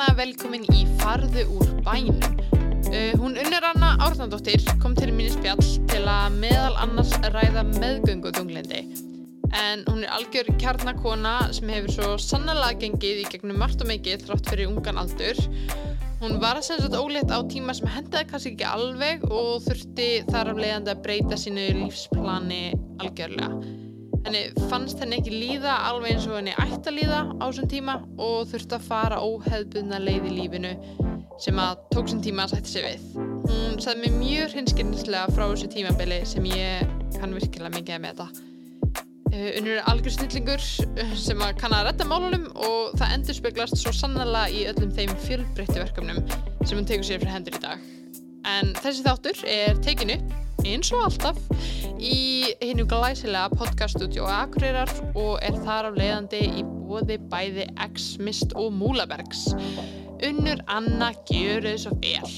hjartanlega velkomin í Farðu úr bænum. Uh, hún unnur Anna Árnandóttir kom til mínu spjall til að meðal annars ræða meðgöngu þunglindi. En hún er algjör kjarnakona sem hefur svo sannlega gengið í gegnum margt og mikið þrátt fyrir ungan aldur. Hún var segja þetta ólétt á tíma sem hendaði kannski ekki alveg og þurfti þar af leiðandi að breyta sínu lífsplani algjörlega. Henni fannst henni ekki líða alveg eins og henni ætti að líða á þessum tíma og þurfti að fara óheðbunna leið í lífinu sem að tók sem tíma að sætti sig við. Hún sagði mér mjög hrinskynnslega frá þessu tímabili sem ég kann virkilega mikið með þetta. Uh, unnur er algjör snillingur sem að kann að retta málunum og það endur speglast svo sannlega í öllum þeim fjölbreyttu verkefnum sem hún tegur sér fyrir hendur í dag. En þessi þáttur er tekinu eins og alltaf í hinnu glæsilega podcaststudio Akureyrar og er þar af leiðandi í bóði bæði X-Mist og Múlabergs. Unnur Anna gjör þið svo vel.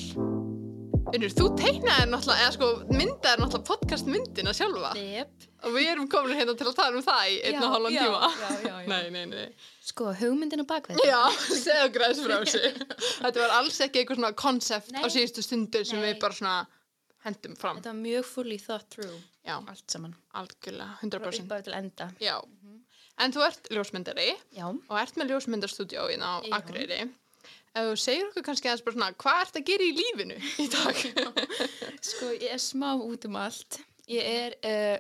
Unnur, þú teiknaði náttúrulega, eða sko myndaði náttúrulega podcastmyndina sjálfa Yep. og við erum komin hérna til að tala um það í einn og Já, hálfan já, tíma. já, já, já. Nei, nei, nei. Sko, hugmyndin á bakvið. Já, segja græs frá þessu. Þetta var alls ekki eitthvað svona konsept á síðustu stundir sem Nei. við bara svona hendum fram. Þetta var mjög fully thought through, Já, allt saman. algjörlega, Frá 100%. uppáðu til enda. Já, en þú ert ljósmyndari Já. og ert með ljósmyndarstúdíó hérna á. Akureyri. Ef þú segir okkur kannski aðeins bara svona, hvað ert að gera í lífinu í dag? Sko, ég er smá út um allt. Ég er, uh,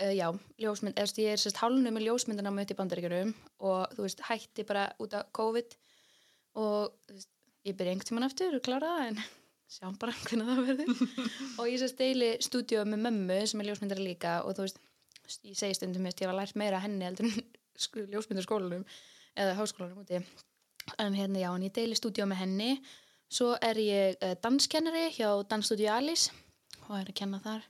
uh, já, ljósmynd, eða ég er sérst hálfnu með ljósmyndina með upp í bandaríkjunum og þú veist, hætti bara út af COVID og þú veist, ég byrja einhvern tímann aftur og klára það en sjáum bara hvernig það verður. og ég sérst deili stúdíu með mömmu sem er ljósmyndari líka og þú veist, ég segi stundum, ég var lært meira henni heldur en sko, ljósmyndarskólanum eða háskólanum úti. En hérna, já, en ég deili stúdíu með henni. Svo er ég uh, danskennari hjá Dansstúdíu Alice og er að kenna þar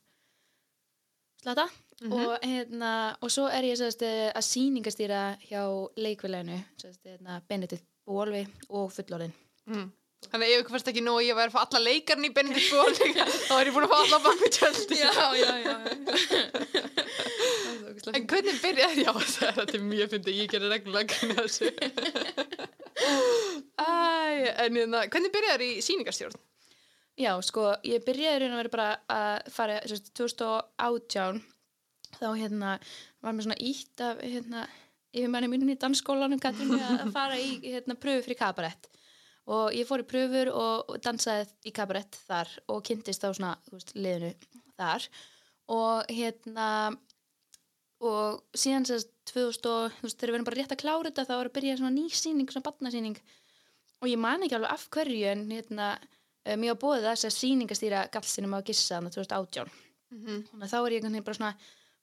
slata. og, hérna, og svo er ég sérst, eh, að sýningastýra hjá leikvileginu, sérst, hérna, Benedikt Bólvi og fullorðin. Mm. Þannig að ef ykkur fannst ekki nóg að ég væri að fá alla leikarni í Benedikt Ból, þá er ég búin að fá alla bak við tjöldi. já, já. En hvernig byrjaði, já þetta er mjög fyndið, ég gerir reglulega þessu. Æ, en hérna, hvernig byrjaði í sýningarstjórn? Já, sko, ég byrjaði raun að vera bara að fara, sérst, 2018 þá hérna var mér svona ítt af hérna, yfir manni mínum í dansskólanum að fara í hérna, pröfu fyrir kabarett og ég fór í pröfur og dansaði í kabarett þar og kynntist á svona, veist, liðinu þar. Og hérna og síðan sérst 2000 og, þú veist, þegar við erum bara rétt að klára þetta þá var að byrja svona ný sýning, svona barnasýning. Og ég man ekki alveg af hverju en hérna, mér var bóðið þess að sýningastýra gallsinum á Gissa þannig 2018 Mhm. þannig að þá er ég veginn bara svona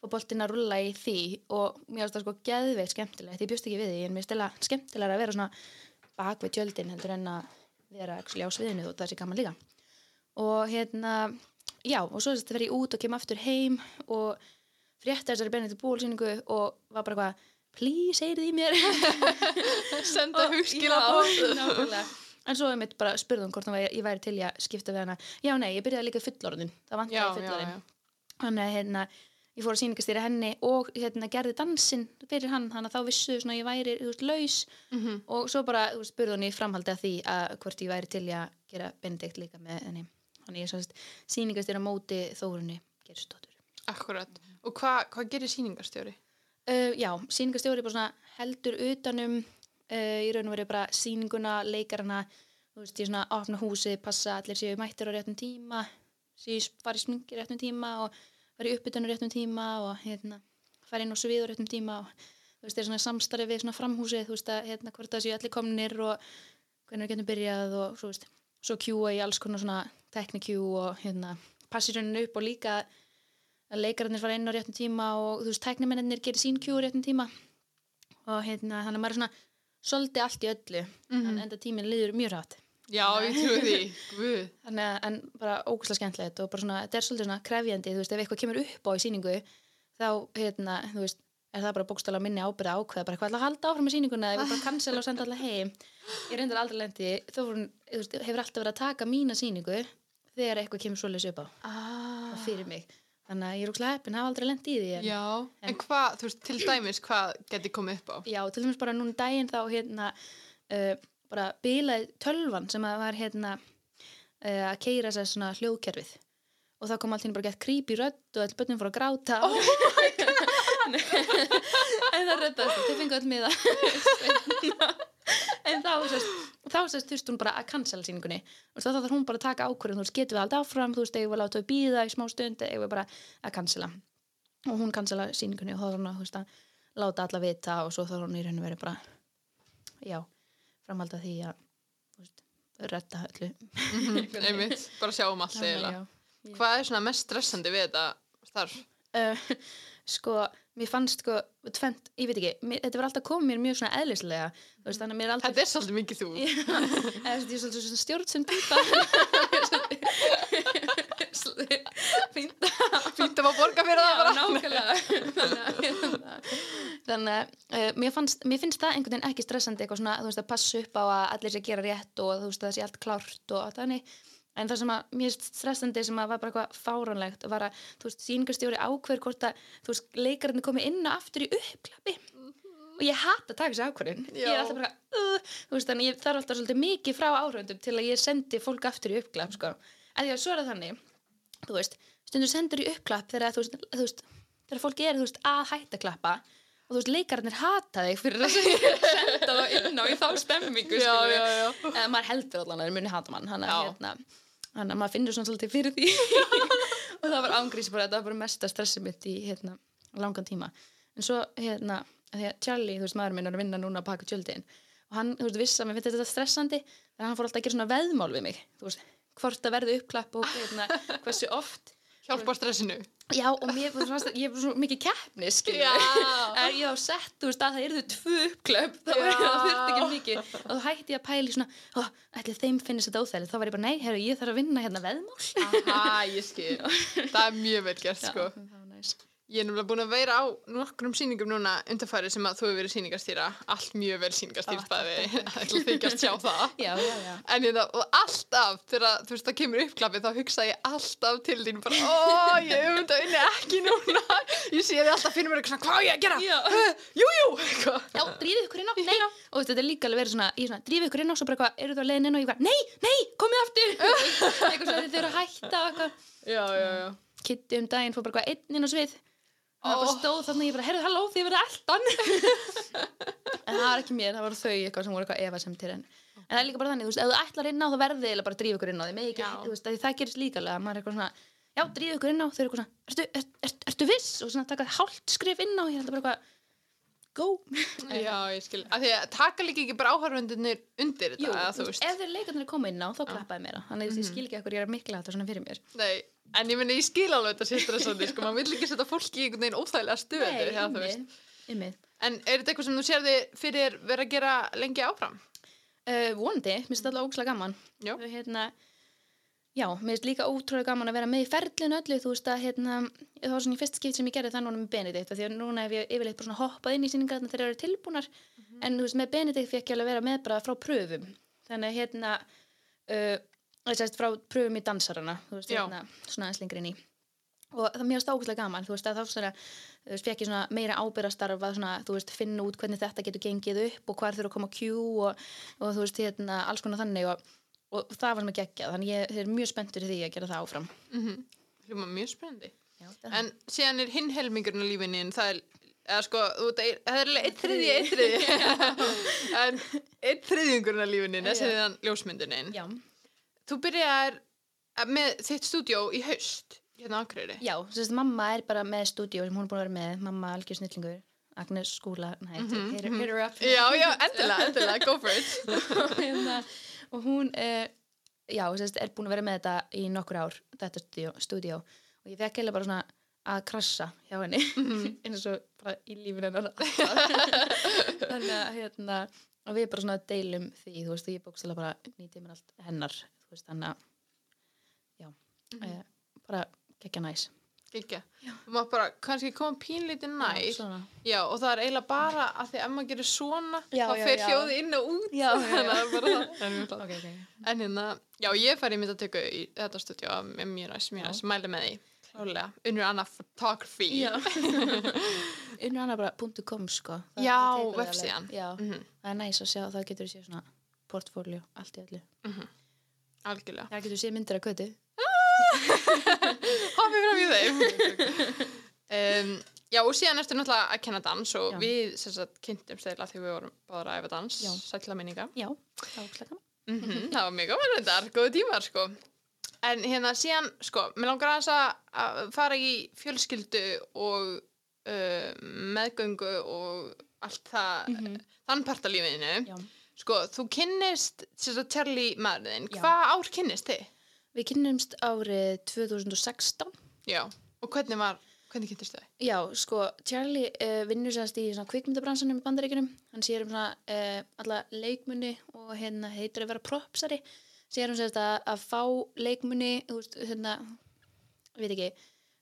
og boltinn að rulla í því og mér finnst það sko geðveikt skemmtilegt, ég bjóst ekki við því en mér finnst það skemmtilega að vera svona bak við tjöldin heldur en að vera actually á sviðinu og það sé gaman líka og hérna, já og svo þetta fer ég út og kem aftur heim og frétta þessari Benedikt bólsýningu og var bara eitthvað please, heyrið í mér Senda. Já, nákvæmlega. En svo er mitt bara spurðum hvort væri, ég væri til að skipta við hana. Já, nei, ég byrjaði líka fullorðin. Það Já, vantaði já, fullorðin. Þannig að hérna, ég fór að sýningastýra henni og hérna gerði dansinn fyrir hann. Þannig að þá vissu svona að ég væri, þú veist, laus. Mhm. Og svo bara, þú veist, spurði hann í framhaldi að því að hvort ég væri til í að gera Benedikt líka með henni. Þannig ég svo sýningastýra móti Þórunni Gerstóttur. Akkurat. Og hvað hva gerir sýningarstjóri? Uh, já, sýningastjóri bara svona heldur utanum uh, í raun og verið bara sýninguna, leikarana þú veist, ég svona opna húsið, passa að allir séu mættir á réttum tíma séu fara í smingi réttum tíma og fara í uppbytunum réttum tíma og hérna, fara inn á svið á réttum tíma og þú veist, það er svona samstarfi við svona framhúsið, þú veist, að hérna hvort það séu allir komnir og hvernig við getum byrjað og svo veist, svo kjúa í alls konar svona teknikjú og hérna passi rauninni upp og líka að leikararnir fara inn á réttum tíma og þú veist, tæknimennir gerir sín kjú á réttum tíma. Og hérna, þannig að maður er svona svolítið allt í öllu. Mhm. en enda tíminn liður mjög rætt Já, ég trúi því. Guð. þannig að, en bara ógæslega skemmtilegt og bara svona, þetta er svolítið svona krefjandi þú veist, ef eitthvað kemur upp á í sýningu þá, hérna, þú veist, er það bara bókstala minni ábyrða ákveða, bara hvað ætla að halda áfram með sýninguna eða bara cancela og senda alla heim ég reyndar aldrei lendi, þú veist, hefur alltaf verið að taka mína sýningu þegar eitthvað kemur svoleiðis upp á Ah. fyrir mig, þannig að ég er úkslega heppin hafa aldrei lendi í því en, Já, en hvað, þú veist, til dæmis, hvað geti komið upp á? Já, til dæmis bara núna um daginn þá hérna uh, bara bilaði tölvan sem að var hérna uh, að keira þess svona hljóðkerfið. Og það kom allt hérna bara gett creepy rödd og all börnum fór að gráta. Oh en það röddast þau fengu öll miða. En þá sérst, þá sérst þurfti hún bara að cancela síningunni og þá þarf hún bara að taka ákvörðun þú veist, getum við alltaf áfram, þú veist, eigum við að láta við býða í smá stund, eigum við bara að cancela? Og hún cancela síningunni og þá þarf hún að, þú veist, að láta alla vita og svo þarf hún í rauninu verið bara já, framhalda því að veist, redda öllu. Einmitt, bara sjáum allt eiginlega. hvað er svona mest stressandi við þetta starf? uh, sko, mér fannst sko tvent, ég veit ekki, mér, þetta var alltaf komið mér mjög svona eðlislega, veist, mér er aldrei þetta er svolítið mikið þú. Ég er svolítið svona stjórn sem týpa fínt að fá borga fyrir það bara. nákvæmlega. Þannig að uh, mér, fannst, mér finnst það einhvern veginn ekki stressandi eitthvað svona, þú veist, að passa upp á að allir sé gera rétt og þú veist, að það sé allt klárt og þannig, en það sem að mér stressandi sem að var bara eitthvað fáránlegt var að, þú veist, sýningarstjóri ákveður hvort að, þú veist, leikarinn komi inn og aftur í uppklappi. Og ég hatt að taka þessi ákvörðin ég er alltaf bara, uh, þú veist, ég þarf alltaf svolítið mikið frá áhrifundum til að ég sendi fólk aftur í uppklapp, sko. En því að svo er það þannig, þú veist stundur sendur í uppklapp þegar þú veist, þú veist þegar fólki er, þú veist, að hætta klappa og þú veist, leikararnir hata þig fyrir að senda það inn á í þá stemmingu, já, já, já. eða maður heldur allan að þeir muni hata mann hann Já. að hérna maður finnur svona svolítið fyrir því og það var ángrís bara, þetta var bara mesta stressi mitt í hérna langan tíma en svo hérna, því að Charlie, þú veist, maður minn er að vinna núna að baka tjöldin og hann, þú veist, vissi að mér finnst þetta stressandi þannig að hann fór alltaf að gera svona veðmál við mig þú veist, hvort að verði uppklapp og hérna, hversu oft. Hjálpa stressinu. Já, og mér fannst ég er svo mikið keppni, skilur Já. En ég á sett, þú veist, að það eru tvö uppklöp var Já. það þurfti ekki mikið. Og þá hætti ég að pæli svona Ó, ætli þeim finnist þetta óþægilegt? Þá var ég bara, nei, herru, ég þarf að vinna hérna veðmál. Aha, ég skil. Það er mjög vel gert sko. Það var næs Ég er nefnilega búin að vera á nokkrum sýningum núna undarfæri sem að þú hefur verið sýningarstýra. Allt mjög vel sýningarstýrt bæði. ætla þykjast sjá það. Já, já, já. En ég það, og alltaf þegar þú veist það kemur uppklappið þá hugsa ég alltaf til þín bara, ó, ég hef þetta unni ekki núna. Ég sé þið alltaf fyrir mér eitthvað svona, hvað á ég að gera? Uh, jú, Já, drífið ykkur inn á, nei. Og þetta er líka alveg verið svona, ég er svona, drífið ykkur inn á Svo bara eitthvað, eru þú að að Kitty um daginn fór bara eitthvað einn inn á svið og það bara stóð þarna og ég bara, heyrðu, halló, þið verið eldan. En það var ekki mér, það voru þau eitthvað sem voru eitthvað efasemtir en, en það er líka bara þannig, þú veist, ef þú ætlar inn á þá verðið eiginlega bara að drífa ykkur inn á því, með ekki, þú veist, að það gerist líka alveg að maður er eitthvað svona, já, drífa ykkur inn á þau eru eitthvað svona, ertu, er, er, ertu viss? Og svona taka hálft skrif inn á, ég held að bara eitthvað go, Já, ég skil, að því að taka líka ekki bara áhörfundinir undir þetta, jú, eða, þú veist, ef þeir leikarnir koma inn á þá klappaði mér þannig að ég skil ekki ekkur ég er mikla þetta svona fyrir mér. Nei, en ég minni, ég skil alveg þetta sér stressandi, sko, maður vill ekki setja fólki í einhvern veginn óþægilega stöðu, já, þú veist. einmitt, einmitt. En er þetta eitthvað sem þú sér þig fyrir vera að gera lengi áfram? Uh, vonandi, mér finnst þetta ógslag gaman. Já. Hérna, já, mér finnst líka ótrúlega gaman að vera með í ferlinu öllu þú veist að hérna, það var svona í fyrst skipt sem ég gerði það núna með Benedikt því að núna hef ég yfirleitt bara svona hoppað inn í sýningarna þegar þeir eru tilbúnar. En þú veist með Benedikt fekk ég alveg vera með bara frá pröfum. Þannig að hérna uh, að frá pröfum í dansarana þú veist Já. hérna, svona aðeins lengri inn í. Og það mér finnst ógæslega gaman þú veist að þá svona, þú veist, fekk ég svona meira ábyrðastarf að svona, þú veist, finna út hvernig þetta getur gengið upp og hvar þurfa að koma Q og, og þú veist, hérna, alls konar þannig og, og það var sem að gegja þannig ég eru mjög spenntur í því að gera það áfram Mm Hljóma mjög spennandi. En síðan er hinn helmingurinn á lífinni, það er, eða sko, þú það er eitt þriði, eitt þriði, en eitt þriðjungurinn á lífinni, Já. þessi þann ljósmyndunin. já, Þú byrjar með þitt stúdjó í haust, hérna á Akureyri. já, sérst mamma er bara með stúdíu sem hún er búin að vera með, mamma algjör snillingur Agnes skúla, næ, mm -hmm. hit her up Já, já, endilega, endilega, go for it. og, hún uh, já, sérst, er búin að vera með þetta í nokkur ár, þetta stúdíó, og ég fekk eiginlega bara svona að krassa hjá henni eins og bara í lífinu þannig að hérna og við bara svona deilum því þú veist, ég bókstala bara nýtið mér allt hennar þú veist, þannig að já, mm bara gekkja næs Þú mátt bara kannski koma pínlítið nær. Já, og það er eiginlega bara að því að maður gerir svona, Já, þá fer hljóði inn og út. Já, að það bara það. En, hérna, já, ég fær í myndatöku í þetta stúdíu og með mjög næst, mjög næst, mæli með því. Klálega. Unnur Anna Photography. unnur annað bara .com sko Það- Já, það það vefsíðan. já, Mhm. það er næs að sjá, þá getur séð svona portfóljó, allt í öllu algjörlega það getur séð myndir af kötu hoppið fram í þeim um, já og síðan ertu náttúrulega að kenna dans og Já. við sagt kynntum stæðilega því við vorum báður að æfa dans. Sætla minninga. Já, það var klaka mm það var mjög gaman þetta, góðu tímar sko. En hérna síðan sko, mér langar að- að fara í fjölskyldu og uh, meðgöngu og allt það þann part af lífinu. Já. sko, þú kynnist sagt Charlie maðurinn, hvað ár kynnist þið? Við kynnumst árið 2016 Já, og hvernig var hvernig kynntist þau? Já, sko, Charlie uh, vinnur sérst í kvikmyndabransanum í bandaríkunum. Hann sér um svona uh, alla leikmunni og hérna heitir að vera propsari. Sér um sérst að, að fá leikmunni, þú veist, hérna, ég veit ekki,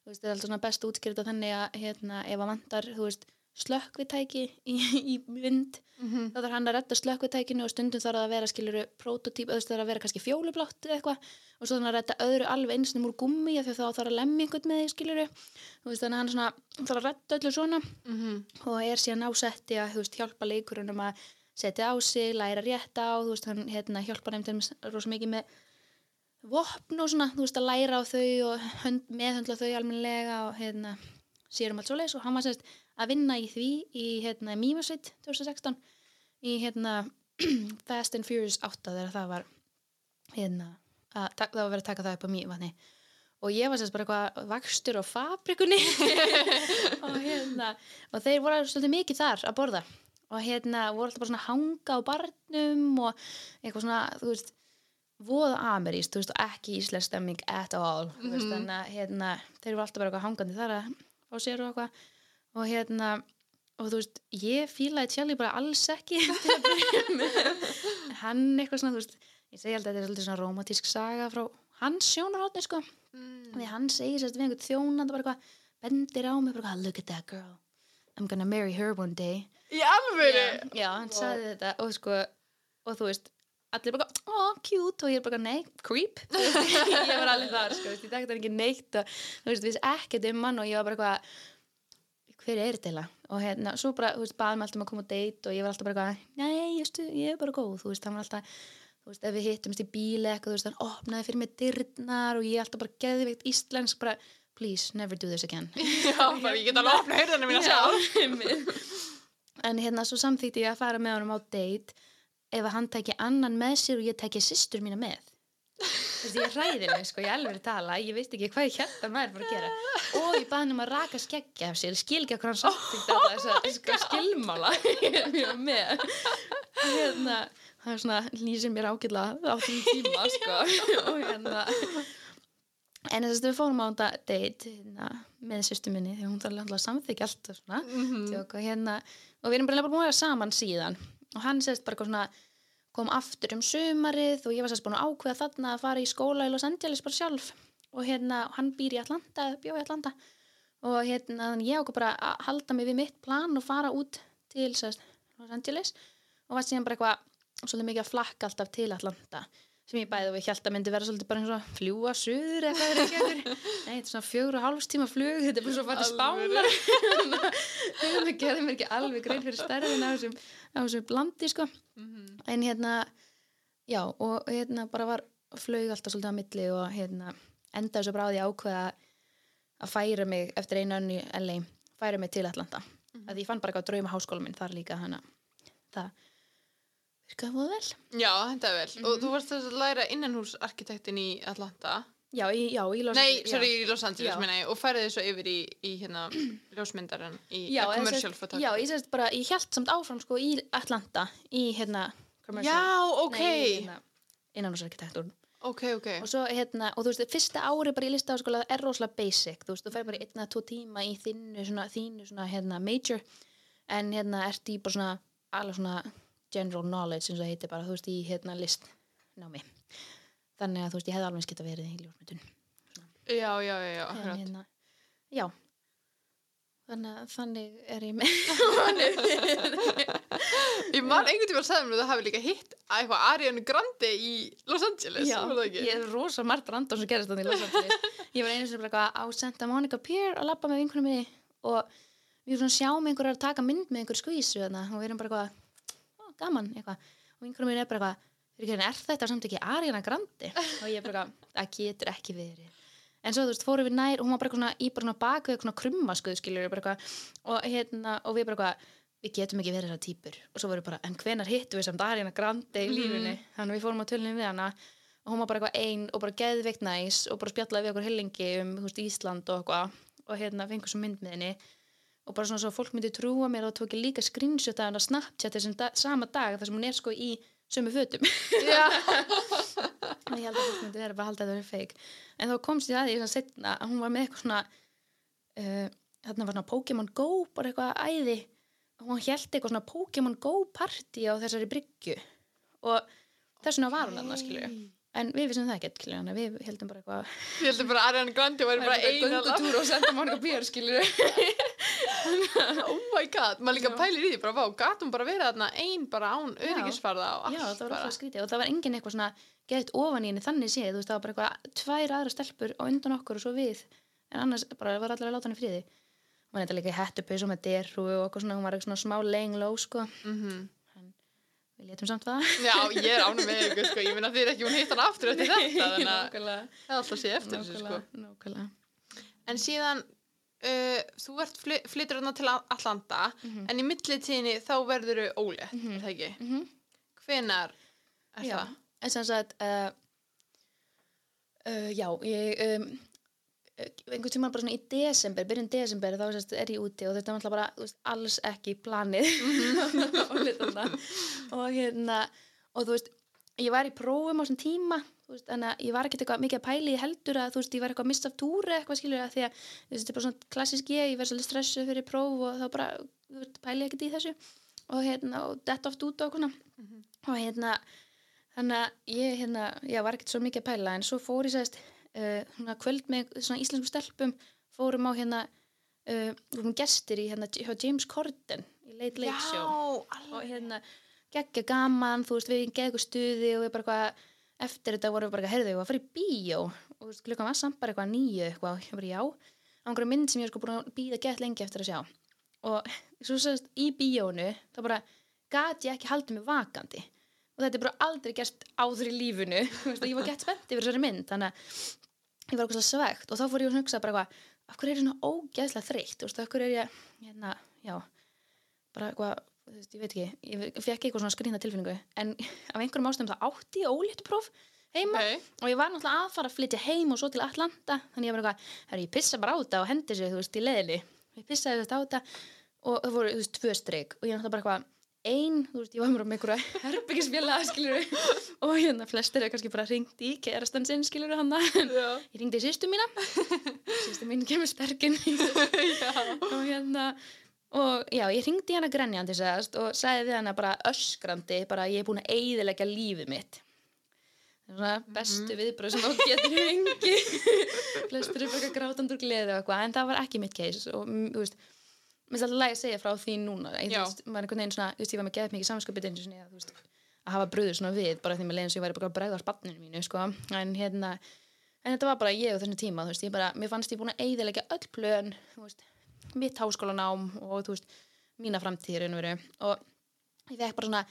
þú veist, það er alltaf svona best útskýrt á þannig að hérna, ef að vantar, þú veist, slökkvitæki í, í vind, Mm -hmm. þá þarf hann að redda slökkvitækinu og stundum þarf það að vera skiluru veist, það þarf að vera kannski fjólublátt eða eitthvað. Og svo hann að redda öðru alveg einsnum úr gummi þá þarf að lemja einhvern með því skiluru veist, þannig að hann svona þarf að redda öllu svona. Og er síðan ásetti að veist, hjálpa leikurunum að setja á sig, læra rétt á veist, hann hérna, hjálpa dæmis rosa mikið með vopn og svona, þú veist, að læra á þau og hönd, meðhöndla þau almennilega og hérna, sér um allt svo leis og hann var sérst að vinna í því í hérna Mýmasveit 2016 í hérna Fast and Furious 8 þegar það var hérna, að, það var verið að taka það upp á Mývatni. Og ég var sérst bara eitthvað vakstur á fabrikunni. Og hérna og þeir voru svolítið mikið þar að borða. Og hérna voru alltaf bara svona hanga á barnum og eitthvað svona, þú veist voða ameríst, og ekki íslensk stemming at all, þú veist, Mhm. þannig að hérna, þeir eru alltaf bara eitthvað hangandi þar að fá sér og eitthvað og hérna, og þú veist, ég fílaði Charlie bara alls ekki hann eitthvað svona, þú veist ég segi alltaf að þetta er svolítið svona romantísk saga frá hans sjónarhóttni, sko. Mm. því hann segir sérst við einhvern þjónand bara eitthvað, bendir á mig, bara eitthvað look at that girl, I'm gonna marry her one day. Í alvöru? já, hann sagði þetta og sko, og þú veist allir bara, oh, cute. Og ég er bara, nei, creep. Veist, ég var alveg þar, sko, veist, ég hann ekki neitt og þú veist, við ekkert um hann og ég var bara eitthvað hver er þetta eiginlega? og hérna, svo bara, þú veist, baði mig alltaf um að koma á date og ég var alltaf bara eitthvað, nei, stu, ég er bara góð þú veist, hann var alltaf, þú veist, ef við hittumst í bíli eitthvað, þú veist, hann opnaði fyrir mig dyrnar og ég alltaf bara geðveikt íslensk bara, please, never do this again Já, bara ég get alveg að opna hörðanum mína sjálf. einmitt. en hérna svo samþýtti ég að fara með honum á date ef að hann tæki annan með sér og ég tæki systur mína með Þessi, ég hræði mig sko, ég alveg tala. Ég veist ekki hvað ég hérna hann væri bara að gera. Og ég baði hann um að raka skeggja af sér. Skil ekki hvað hann samþýtti oh þess að sko, skilmála. Hérna það er svona lýsir mér ágætlega á því tíma sko. Og hérna. En þess að við fórum á þetta date hérna, með sýstu minni því hún þarf alltaf að samþykja allt og svona. Mhm. Tjók, og, hérna, og við erum bara búin að vera saman síðan. Og hann sérst bara eitthvað svona kom aftur um sumarið og ég var sérst búin að ákveða þarna að fara í skóla í Los Angeles bara sjálf. Og hérna hann býr í Atlanta, bjó í Atlanta. Og hérna ég ákveð bara að halda mig við mitt plan og fara út til sérst Los Angeles. Og var síðan bara eitthvað svolítið mikið að flakka alltaf til Atlanta sem ég bæði og ég held að myndi vera svolítið bara eins og að fljúa suður eitthvað er ekki eitthvað nei, þetta er svona fjögur og hálfs tíma flug þetta er bara svo að til spánar. Það gerði mér ekki alveg grein fyrir stærðin á þessum, á blandi sko. Mhm. en hérna já og hérna bara var flög alltaf svolítið á milli og hérna endaði svo bara á því að ákveða að færa mig eftir einu önni LA færa mig til Atlanta. Mm Mhm. að ég fann bara eitthvað drauma háskóla minn þar líka hana það virkaði fóða vel Já, er vel. Mhm. Og þú varst að læra innanhúsarkitektin í Atlanta. já, í, já, í Los Nei, Angeles, sorry, já. í Los Angeles, meina ég. Og færði svo yfir í, í hérna, ljósmyndaran, í eða commercial photography. já, ég sérst bara, ég held samt áfram sko í Atlanta í hérna commercial Já, ok. Nei, hérna, innanhúsarkitektur Ok, ok. og svo hérna, og þú veist, fyrsta ári bara í listaháskóla er rosalega basic, þú veist, þú fær bara einn eða tvo tíma í þínu svona, þínu svona, hérna, major, en hérna ert í bara svona, alveg svona general knowledge, eins og það heitir bara, þú veist, í hérna listnámi. Þannig að þú veist, ég hefði alveg eins geta verið í ljósmyndun. Já, já, já, já, en hérna, já. Þannig að þannig er ég með. Ég man einhvern tíma að sagði mér að þú hafi líka hitt að eitthvað Ariana Grande í Los Angeles, Já, það ég er rosa margt random sem gerist þannig í Los Angeles. Ég var einu sem bara á Santa Monica Pier að labba með vinkunum minni og við erum svona að sjá með einhverjar að taka mynd með einhver skvísu og við erum bara eitthvað "Ó, gaman eitthvað. Og vinkunum minni er bara eitthvað er þetta samt ekki Ariana Grande? Og ég bara, það getur ekki verið. En svo þú veist, fórum við nær og hún var bara svona í bara svona bak við eitthvað krummaskuð eitthvað. Og hérna, og við bara eitthvað við getum ekki verið þessar típur og svo vorum við bara, en hvenar hittum við samt Ariana Grande í lífinni, þannig að við fórum á tölunum við hana. Og hún var bara eitthvað ein og bara geðveikt næs og bara spjallaði við okkur hellingi um veist, Ísland og eitthvað. Og hérna fengur svo mynd með henni og bara svona svo að fólk myndi trúa mér og tók ég líka screenshot af henni að Snapchat þessum da sama dag þar sem hún er sko í sömu fötum. Og ég held að fólk myndi vera bara að halda að þetta verið feik en þá komst ég að því svona setna að hún var með eitthvað svona uh, þarna var svona Pokémon Go bara eitthvað æði. Og hún held eitthvað svona Pokémon Go party á þessari bryggju. Og þess vegna var hún þarna skilju en við vissum það ekkert skilju þannig að við heldum bara eitthvað Ég heldur bara að Ariana Grande væri bara eina göngutúr og senda mann eitthvað björ skilju Oh my god, maður líka pælir í því bara, vá, gatum bara verið þarna ein bara án öryggisfarða og allt Já, það var alltaf skrítið og það var enginn eitthvað svona gett ofan í henni þannig séð, þú veist, það var bara eitthvað tvær aðra stelpur á undan okkur og svo við en annars bara var allir að láta henni friði. Hún var þetta líka í hettupaus og með derru og okkur svona, hún var eitthvað svona smá low sko, Mhm. við létum samt það. Já, ég er ánum með ykkur, sko, ég minna er ekki hún hitt hann aftur eftir þetta, þannig að það er alltaf sé eftir þessu, sko. nákvæmlega. En síðan, uh, þú ert fly, flyttur þarna til Atlanta, Mhm. en í millitíðinni þá verður þau ólétt, er það ekki? Mhm. Hvenar er Já, það? en sem sagt uh, uh, já, ég um, einhvern tímann bara svona í desember byrjun desember þá sérst, er ég úti og þetta er náttúrulega bara veist, alls ekki planið og, litanna. og hérna og þú veist, ég var í prófum á þessum tíma veist, þannig að ég var ekkert eitthvað mikið að pæli í heldur að þú veist, ég var eitthvað að missa túri eitthvað skilur að því að þetta er bara svona klassisk ég, ég verð svolítið stressuð fyrir próf og þá bara, þú veist, pæli ég ekkert í þessu. Og hérna, og dett oft út á okkurna og hérna þannig að ég hérna, já, var ekkert svo mikið að pæla. En svo fór ég sérst uh, svona kvöld með svona íslensku stelpum fórum á hérna uh, gestir í hérna James Corden í Late Late Show. Og alveg. hérna geggja gaman, þú veist, við geggu stuði og við bara eitthvað, eftir þetta vorum við bara heyrðu, við að fara í bíó? Og veist, klukkan var samt bara eitthvað nýju eitthvað. Og ég bara já, á einhverju mynd sem ég sko búin að býða gett lengi eftir að sjá. Og svo sérst í bíónu þá bara gat ég ekki haldið mig vakandi. Og þetta er bara aldrei gerst áður í veist, og ég var gett spennt yfir þessari mynd þannig að ég var okkur svegt og þá fór ég að hugsa bara eitthvað, af hverju er ég svona ógeðslega þreytt, þú veist, af hverju er ég hérna, já, bara eitthvað veist, ég veit ekki, ég fekk eitthvað svona skrýna tilfinningu, en af einhverjum ástæðum það átti ég ólítu próf heima Ok, og ég var náttúrulega að fara að flytja heim og svo til Atlanta, þannig ég var eitthvað herri, ég pissa bara á þetta og hendi sér, þú veist, í leðinni ég pissaði þetta á þetta og það voru, þú veist, tvö streik og ég náttúrulega bara eitthvað ein, þú veist, ég var með einhverja herbyggisfélag, skilur og hérna flestir er kannski bara ringt í kerastan sinn, skilur hann ég ringdi í sýstu mína sýstu mín kemur sterkinn og hérna og já, ég ringdi hana grenjandi sagðast, og sagði við hana bara öskrandi bara ég er búin að eyðileggja lífið mitt. Er svona bestu viðbröð sem þá getur hengi flestir er bara grátandur gleði og eitthvað en það var ekki mitt case. Og mm, þú veist mér finnst alltaf lægi að segja frá því núna. Ég, veist, maður er einhvern veginn svona, þú veist, ég var með geðt mikið sinni að, hafa bröður svona við bara því með leiðin sem ég væri bara að bregða á spanninu mínu sko. en hérna en þetta var bara ég á þessum tíma þú veist, ég bara, mér fannst ég búin að eyðilegja öll plön þú veist, mitt háskólanám og þú veist, mína framtíðir veru. og ég fekk bara svona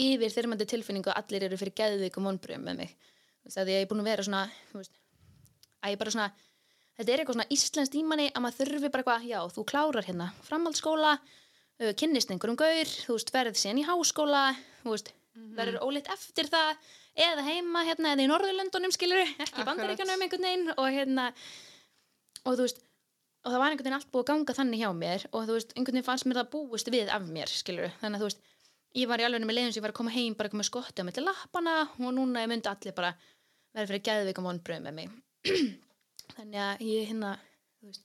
yfir þyrmandi tilfinningu að allir eru fyrir geðvikum vonbröðum með mig þú veist, að ég er búin að vera svona veist, að ég bara svona þetta er eitthvað svona íslenskt ímanni að maður þurfi bara eitthvað, já, þú klárar hérna framhaldsskóla, kynnist einhverjum gaur, þú veist, verð síðan í háskóla þú veist, verður óleitt eftir það eða heima hérna eða í Norðurlöndunum skilur, ekki í Akkurat. bandaríkjanum einhvern veginn og hérna og þú veist, og það var einhvern veginn allt búið að ganga þannig hjá mér og þú veist, einhvern veginn fannst mér það búist við af mér skilur, þannig að þú veist ég var í alveg með leiðin sem ég var að koma heim bara eitthvað með skotti á milli lappana og núna ég myndi allir bara vera fyrir geðvikum vonbröðum með mig þannig að ég hérna þú veist,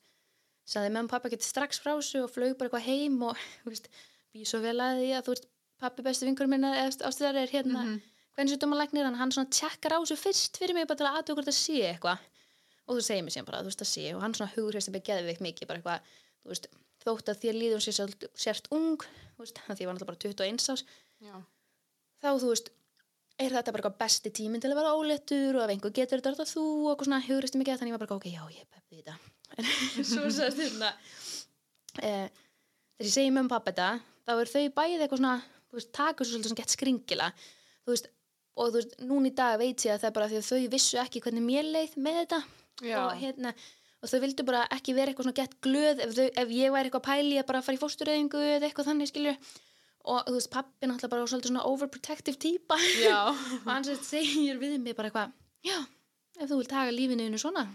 saði með pappa getið strax frá þessu og flög bara eitthvað heim og þú veist, býð svo vel að því að þú veist, pappi besti vingur minna ástöðar er hérna mm. -hmm. hvernig og þú segir mér síðan bara, þú veist, það sé og hann svona hugur hérst að byggja geðveikt mikið bara eitthvað, þú veist, þótt að þér líður sér sért, sért ung, þú veist, að því ég var náttúrulega bara 21 ás Já. þá þú veist er þetta bara eitthvað besti tíminn til að vera óléttur og ef einhver getur þetta er þetta þú og eitthvað svona hugristi mikið þannig ég var bara ok, já, ég í þetta en svo sagðist hérna eh, þegar ég segi með um pappa þetta þá er þau bæði eitthvað svona veist, taka svo svolítið svona og þú veist, núna í dag veit ég að það er bara því að þau vissu ekki hvernig mér leið með þetta Já. og hérna og þau vildu bara ekki vera eitthvað svona gett glöð ef, þau, ef ég væri eitthvað að pæli að bara fara í fóstureyðingu eða eitthvað þannig skilur og þú veist, pappi náttúrulega bara svolítið svona overprotective típa. Já. og sagt segir við mig bara eitthvað já, ef þú vilt taka lífinu innu svona.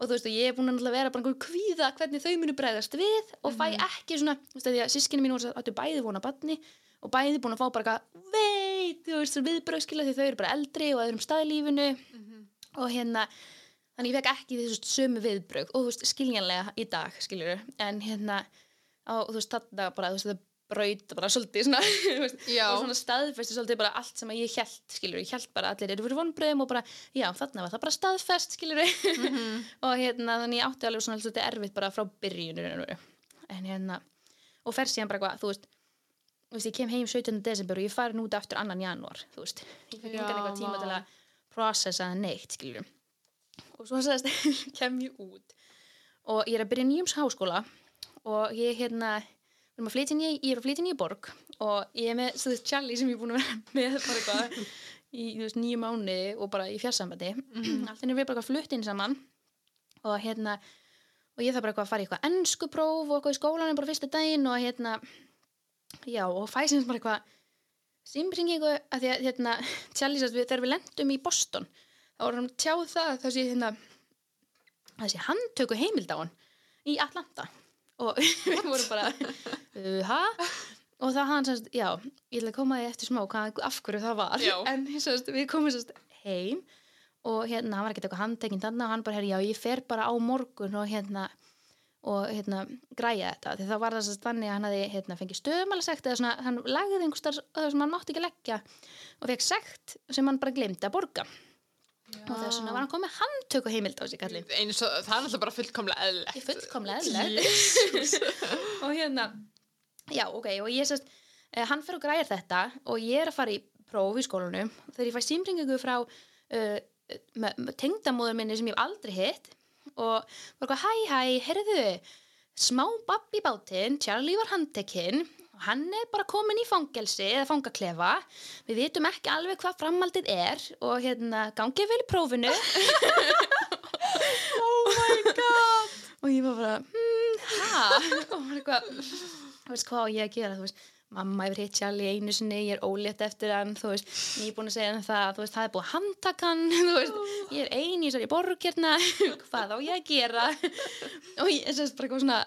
Og þú veist, og ég er búin að vera bara einhver kvíða hvernig þau munu bregðast við og fæ ekki svona, þú veist, því að sískinu mín voru áttu bæði vona badni og bæði búin að fá bara eitthvað, veit, þú veist, viðbröðskila því þau eru bara eldri og þannig ég fekk ekki þessu sömu viðbröð og þú veist, skiljanlega í dag, skiljur en hérna, á, þú veist, þarna bara, þú veist, það braut bara svolítið svona, svona staðfesti svolítið bara allt sem ég held, skiljur, ég held bara allir eru fyrir vonbröðum og bara, já, þarna var það bara staðfest, skiljur og hérna, þannig átti alveg svona svolítið erfitt bara frá byrjunir en hérna, og fer síðan bara eitthvað, þú veist þú veist, ég kem heim 17. desember og ég fari út aftur annan janúar, þú veist. Ég Já, engan eitthvað tíma til að processa það neitt, skiljum og svo sagðist, kem ég út. Og ég er að byrja í nýjums háskóla og ég hérna ég er að flytja í borg og ég er með, veist, Charlie sem ég er búin að vera með eitthvað í, nýju mánu og bara í fjarsambandi. Allt henni við bara eitthvað flutt inn saman og hérna og ég þarf bara eitthvað að fara í eitthvað ennskupróf og eitthvað í skólanum bara fyrsta daginn og hérna já, og fæ sem bara eitthvað símringingu að því að hérna, Charlie sérst við, þegar við lendum í Boston þá vorum við tjáð það þessi hérna þessi handtöku heimild á hann í Atlanta og við vorum bara ha? og það hann sérst, já, ég ætla að koma því eftir smá hvað, af hverju það var Já. en sérst, við komum sérst heim og hérna, hann var ekkert eitthvað handtekinn þannig og hann bara, já, ég fer bara á morgun og hérna og hérna græja þetta því þá var það sérst þannig að hann hafði hérna, fengið stöðumalasekt eða svona, hann lagði einhvers þar sem hann mátti ekki leggja og fekk sekt sem hann bara glemdi að borga og þess vegna var hann komið handtöku heimild á sig kallinn eins og það er alltaf bara fullkomlega eðlilegt. Ég fullkomlega eðlilegt. Og hérna já ok og ég sérst eh, hann fyrir og græjar þetta og ég er að fara í próf í skólanum. Þegar ég fæ símringingu frá uh, tengdamóður minni sem ég hef aldrei hitt og var eitthvað hæ hæ, heyrðu smá babb í bátinn, Charlie var handtekinn hann er bara komin í fangelsi eða fangaklefa við vitum ekki alveg hvað framhaldið er og hérna gangið vel í prófinu oh my god og ég var bara, hmm, hæ? þú veist hvað ég að gera, þú veist, mamma hefur hitt Charlie einu sinni, ég er ólétt eftir hann, þú veist, ég er búin að segja hann það, þú veist, það er búið að handtaka hann, þú veist, ég er ein í þessari borg hérna, hvað á ég að gera? og ég sérst bara eitthvað svona,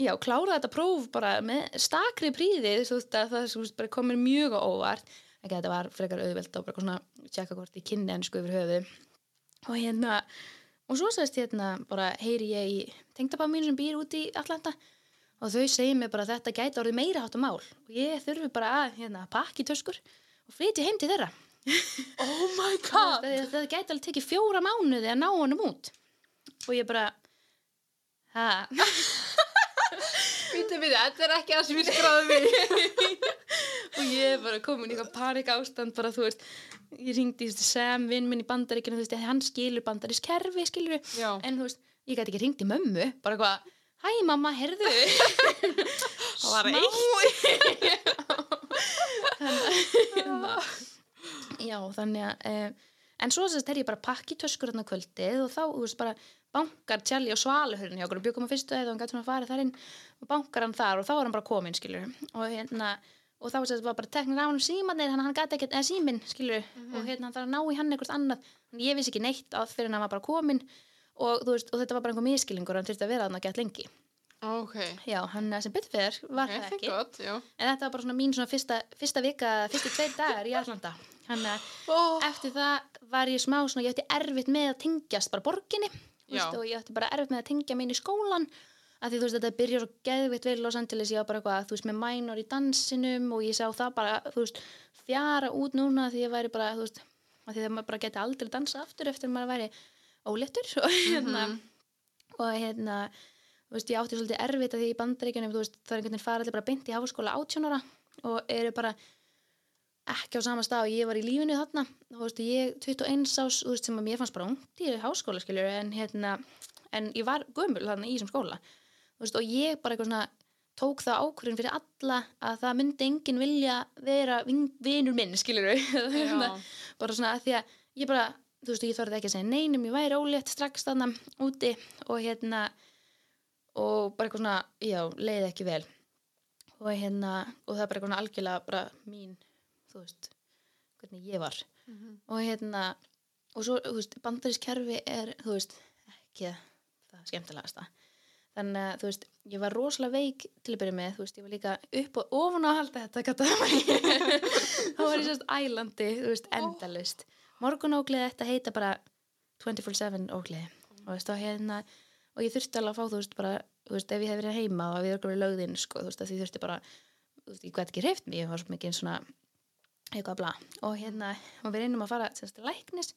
já, klára þetta próf bara með stakri príði, þú veist, að það veist, komir mjög á óvart, ekki þetta var frekar auðvelt og bara svona, tjekka hvort ég kynni ennsku yfir höfu og hérna, og svo sérst hérna bara heyri ég í tengdabá mín sem býr út í Atlanta og þau segir mér bara þetta gæti orðið meira hátta mál. Og ég þurfi bara að hérna, pakki töskur og flytja heim til þeirra. Oh my það, god! það gæti alveg tekið fjóra mánuði að ná honum út. Og ég bara ha, Býtu, býtu, þetta er ekki það sem ég skráði mig og ég er bara komin í eitthvað panik ástand bara þú veist, ég ringdi í Sam vinn minn í bandaríkinu, þú veist, hann skilur bandarísk kerfi, skilur Já. en þú veist, ég gæti ekki ringt í mömmu bara eitthvað, hæ mamma, herðu Það var eitt. Já, þannig að eh, en svo sérst er ég bara að pakki töskur hérna kvöldið og þá, þú veist, bara bankar Charlie og Svaluhurinn hjá okkur og bjökum á fyrstu eða hann gæti svona að fara þar inn og bankar hann þar og þá er hann bara kominn, skilur og hérna, og þá var bara teknir á hann símanir, hann, hann gæti ekkert, eða síminn skilur, og hérna hann þarf að ná í hann eitthvað annað ég vissi ekki neitt að fyrir hann var bara kominn og, veist, og þetta var bara einhver miskilingur hann þurfti að vera þarna gett lengi ok, já, hann sem fyrir var ok, það ekki já. En þetta var bara svona mín svona fyrsta, fyrsta vika, fyrstu tveir dagar í Atlanta. Þannig að oh. eftir það var ég smá svona, ég ætti erfitt með að tengjast bara borginni. Veist, og ég ætti bara erfitt með að tengja inn í skólan. Af því þú veist, þetta byrjar svo geðvitt vel Los Angeles, ég var bara eitthvað, þú veist, með minor í dansinum og ég sá það bara, þú veist, fjara út núna því ég væri bara, þú veist, því að maður bara geti aldrei dansa aftur eftir að maður væri óléttur. Og hérna, og hérna, þú veist, ég átti svolítið erfitt að því í bandaríkjunum, þú veist, það er einhvern veginn fara allir bara beint í háskóla 18 ára og eru bara ekki á sama stað og ég var í lífinu þarna. Þú veist, ég 21 ás, veist, sem að mér fannst bara ungt í háskóla, skiljur, en hérna en ég var gömul þarna í þessum skóla. Þú veist, og ég bara eitthvað svona tók það ákvörðin fyrir alla að það myndi enginn vilja vera vin- vinur minn, skilur Já. bara svona að því að ég bara, þú veist, ég þorði ekki að segja neinum, ég væri ólétt strax þannig úti og hérna og bara eitthvað svona, já, leiði ekki vel. Og hérna og það er bara eitthvað algjörlega bara mín þú veist, hvernig ég var Mhm. og hérna og svo, þú veist, bandarísk kerfi er þú veist, ekki það skemmtilegasta þannig að, þú veist, ég var rosalega veik til að byrja með, þú veist, ég var líka upp og ofan á að halda þetta, gata þá var ég sérst ælandi, þú veist, endalust morgunóglið þetta heita bara 24-7 óglið og, veist, og, hérna, og ég þurfti alveg að fá, þú veist, bara þú veist, ef ég hef verið heima og við erum verið lögðinn, sko, þú veist, því þurfti bara þú veist, ég gæti ekki hreift mig, ég var svo mikið svona eitthvað bla. Og hérna, og við reynum að fara sérst, læknis.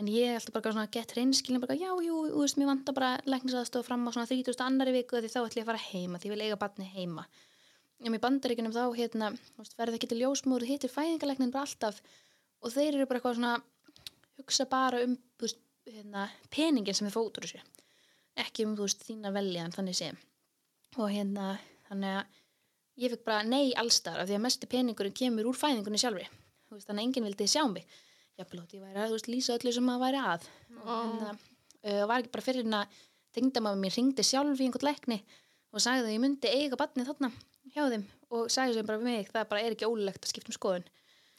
En ég er alltaf bara svona gett reynskilin bara, já, jú, þú veist, mér vantar bara læknisaðstof fram á svona 30. annari viku því þá ætlum ég að fara heima, því ég vil eiga barni heima. En í bandaríkunum þá hérna, þú veist, verði ekki til ljósmúr hittir fæðingalæknin bara alltaf. Og þeir eru bara eitthvað svona hugsa bara um veist, hérna, peningin sem þið fótur ekki um þú veist, þína veljan þannig sé. Og hérna, þannig að ég fikk bara nei allstar af því að mesti peningurinn kemur úr fæðingunni sjálfri. Veist, þannig að enginn vildi sjá mig. Þótt ég væri að veist, lýsa öllu sem maður væri að. Og hérna, uh, var ekki bara fyrir hérna tengdamama mér ringdi sjálf í einhvern lækni og sagði að ég myndi eiga batni þarna hjá þeim og sagði sem bara við mig það bara er ekki ólulegt að skipta um skoðun.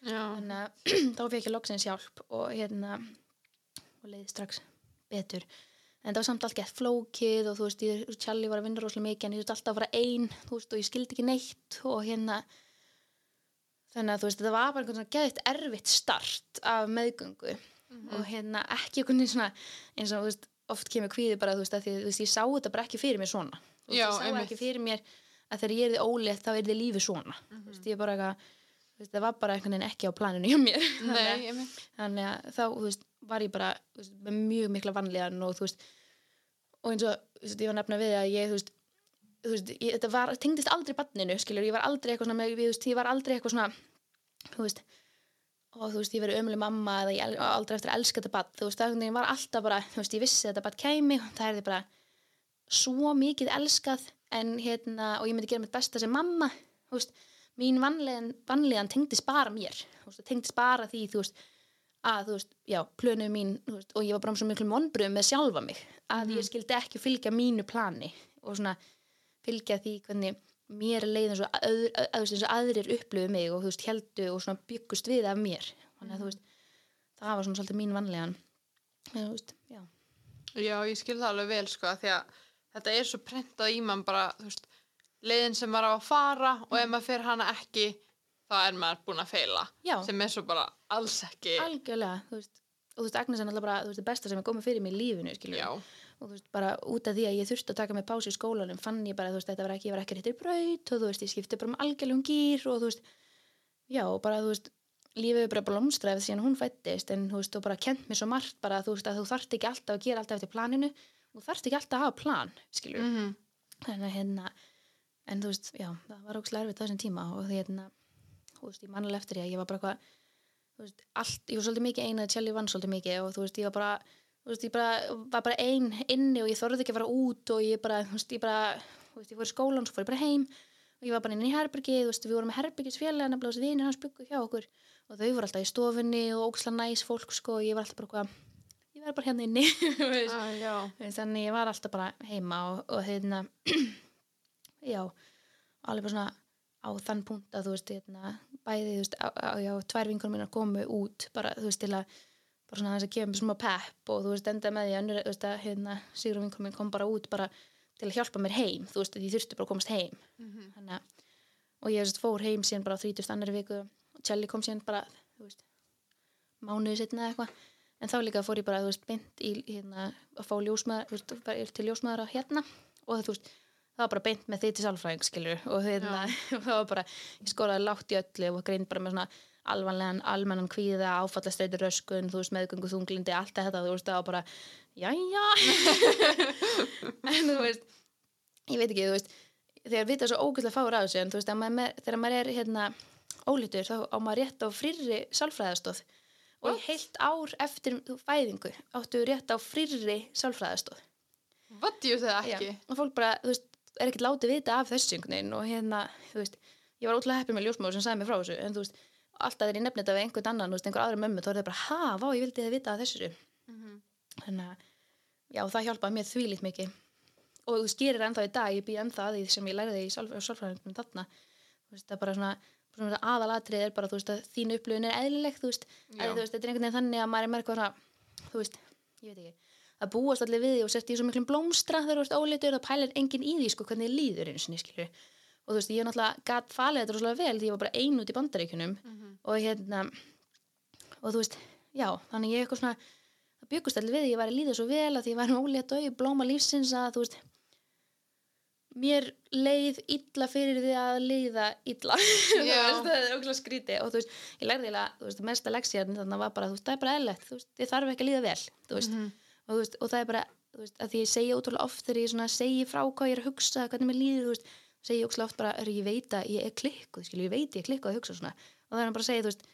Þannig að þá fekk ég loksins hjálp og hérna og leiði strax betur en það var samt allt gett flókið og þú veist, ég, Charlie var að vinna rosalega mikið en ég veist alltaf að vera ein, þú veist, og ég skildi ekki neitt og hérna þannig að þú veist, þetta var bara einhvern svona geðið erfitt start af meðgöngu. Og hérna ekki einhvern veginn svona eins og þú veist, oft kemur kvíði bara þú veist, að því, þú veist, ég sá þetta bara ekki fyrir mér svona. Þú veist, Já, ég sá einmitt. ekki fyrir mér að þegar ég er þið ólétt þá er þið lífið svona. Þú veist, ég bara eitthvað þú veist, það var bara einhvern veginn ekki á planinu hjá mér. Nei, þannig að þá þú veist, var ég bara veist, mjög mikla vanlíðan og þú veist og eins og veist, ég var nefna við að ég þú veist, þú veist ég, þetta var, tengdist aldrei banninu skilur, ég var aldrei eitthvað svona við, ég var aldrei eitthvað svona þú veist og þú veist, ég verið ömuleg mamma eða ég aldrei eftir að elska þetta bann þú veist, það var alltaf bara, þú veist, ég vissi þetta bann kæmi og það er því bara svo mikið elskað en hérna, og ég myndi gera mitt besta sem mamma þú veist, mín vanlegan tengdist bara mér, þú veist, tengdist bara því, þú veist, að, þú veist, já, plönu mín, veist, og ég var bara með svo miklu vonbröðum með sjálfa mig, að ég skildi ekki fylgja mínu plani og svona fylgja því hvernig mér leið eins og, eins og aðrir upplöfu mig og þú veist, heldu og svona byggust við af mér, þannig að þú veist það var svona svolítið mín vanlegan þú veist, já, Já, ég skil það alveg vel sko, af því að þetta er svo prentað í mann bara, þú veist, leiðin sem maður á að fara og ef maður fer hana ekki, þá er maður búin að feila. já, Sem er svo bara alls ekki, algjörlega þú veist, og þú veist, Agnes er náttúrulega bara þú veist, það besta sem er komið fyrir mig í lífinu, skilur já, og þú veist, bara út af því að ég þurfti að taka mig pásu í skólanum fann ég bara, þú veist, þetta var ekki, ég var ekki réttir braut og þú veist, ég skipti bara um algjörlegum gýr og þú veist, já, og bara, þú veist lífið er bara blómstræfið síðan hún fættist en þú veist, og bara kent mér svo margt bara, þú veist, að þú þarft ekki alltaf að gera alltaf eftir planinu þú þarft ekki alltaf að hafa plan, skilur mm þannig að hérna en þú veist, já, veist, ég mannilega eftir því að ég var bara eitthvað þú veist, allt, ég var svolítið mikið ein að Tjelli vann svolítið mikið og þú veist, ég var bara þú veist, ég bara, var bara ein inni og ég þorði ekki að fara út og ég bara, þú veist, ég bara þú veist, ég fór í skólan, svo fór ég bara heim og ég var bara inn í herbergi, þú veist, við vorum með herbergisfélag nefnilega þess að vinir hans byggu hjá okkur og þau voru alltaf í stofunni og óksla næs fólk sko, og ég var alltaf bara eitthvað ég var bara hérna inni ah, þannig ég var alltaf bara heima og, og hérna já, alveg bara svona á þann punkt að þú veist hérna, bæði, þú veist, á, á, já, tvær vinkunum mínar komu út bara, þú veist, til að bara svona þess að mér smá pepp og þú veist, enda með því að, þú veist, að hérna, Sigrun vinkunum mín kom bara út bara til að hjálpa mér heim, þú veist, að ég þurfti bara að komast heim Mhm. þannig að, og ég veist, fór heim síðan bara á 30. annari viku og Tjelli kom síðan bara, þú veist mánuði setna eða eitthvað en þá líka fór ég bara, þú veist, beint í hérna, að fá ljósmaður, þú veist, til ljósmaður að hérna og þú veist, það var bara beint með þið til sálfræðing, skilur og og það var bara, ég skóraði látt í öllu og grein bara með svona alvanlegan, almennan kvíða, áfallastreitur röskun, þú veist, meðgöngu þunglindi, allt þetta, þú veist, það var bara, jæja. En þú veist ég veit ekki, þú veist þegar vita svo ógæslega fáur á þessu en þú veist, maður, þegar maður er hérna ólítur, þá á maður rétt á frýrri sálfræðastóð og í heilt ár eftir fæðingu áttu rétt á frýrri sálfræðastóð veist það ekki? og fólk bara, þú veist, er ekkert látið vita af þessu einhvern veginn og hérna, þú veist, ég var ótrúlega heppið með ljósmáður sem sagði mér frá þessu, en þú veist, alltaf þegar ég nefnir þetta við einhvern annan, þú veist, einhver aðra mömmu, þá er það bara, ha, vá, ég vildi þið vita af þessu. Þannig að, já, það hjálpaði mér þvílít mikið. Og þú veist, gerir ennþá í dag, ég býð ennþá að því sem ég læriði í sálfræðingum þarna, þú veist, það er bara svona, svona aðalatrið er bara, þú veist, að þín upplifun er eðlileg, þú veist, þetta er einhvern veginn þannig að maður er eitthvað svona, þú veist, ég veit ekki, að búast allir við því og sért í svo miklum blómstra þegar þú ert óleitur það pælir enginn í því, sko, hvernig líður eins og skilur. Og þú veist, ég náttúrulega gatt falið þetta rosalega vel því ég var bara ein út í bandaríkunum og hérna, og þú veist, já, þannig ég eitthvað svona, það byggust allir við, því ég var að líða svo vel að því ég var ólétt og ég blóma lífsins að þú veist, mér leið illa fyrir því að líða illa. Það er ógslag skríti og þú veist, ég lærði veist, mesta leksíðan þannig að var bara, þú veist, það er bara eðlegt þú veist, ég þarf ekki að líða vel, þú veist og, veist, og það er bara, veist, að því ég segi ótrúlega oft þegar ég segi frá hvað ég er að hugsa hvernig mér líður, ég ótrúlega oft bara, er ég veit að ég er klikkuð, skilju, ég veit ég er klikkuð að hugsa svona, og það er bara að segja, þú veist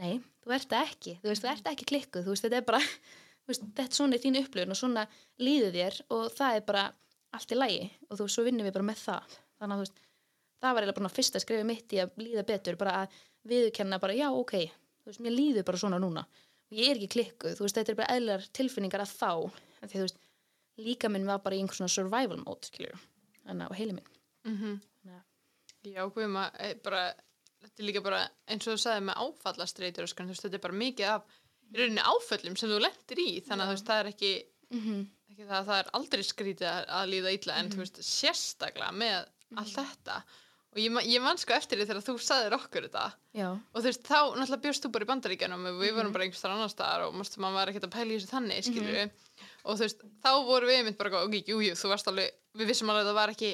nei, þú ert ekki, þú veist, þú ert ekki klikkuð. Þú veist, þetta er bara, þetta er svona er þín upplifun og svona líður þér og það er bara allt í lagi og þú veist, svo vinnum við bara með það. Þannig að þú veist, það var eiginlega bara fyrsta skrifið mitt í að líða betur, bara að viðurkenna bara, já, ok, þú veist, mér líður bara svona núna ég er ekki klikkuð, þú veist, þetta er bara eðlar tilfinningar að þá, því þú veist líka minn var bara í einhvers svona survival mode, skiljur, þannig að og heili minn. Þannig að- Já, Guðma, eh, bara, þetta er líka bara eins og þú sagði með áfallastreitur og veist, þetta er bara mikið af í rauninni áföllum sem þú lendir í þannig að þú veist, það er ekki, Mhm. ekki það, það er aldrei skrítið að, líða illa en þú veist, sérstaklega með allt þetta og ég, ma- ég man sko eftir því þegar þú sagðir okkur þetta. Já, og þú veist, þá náttúrulega bjóst þú bara í bandaríkjanum og við vorum bara einhvers þar annar staðar og mástu maður var ekkert að pæla í þessu þannig, skilur og þú veist, þá vorum við einmitt bara, ok, jú, jú, þú varst alveg, við vissum alveg að það var ekki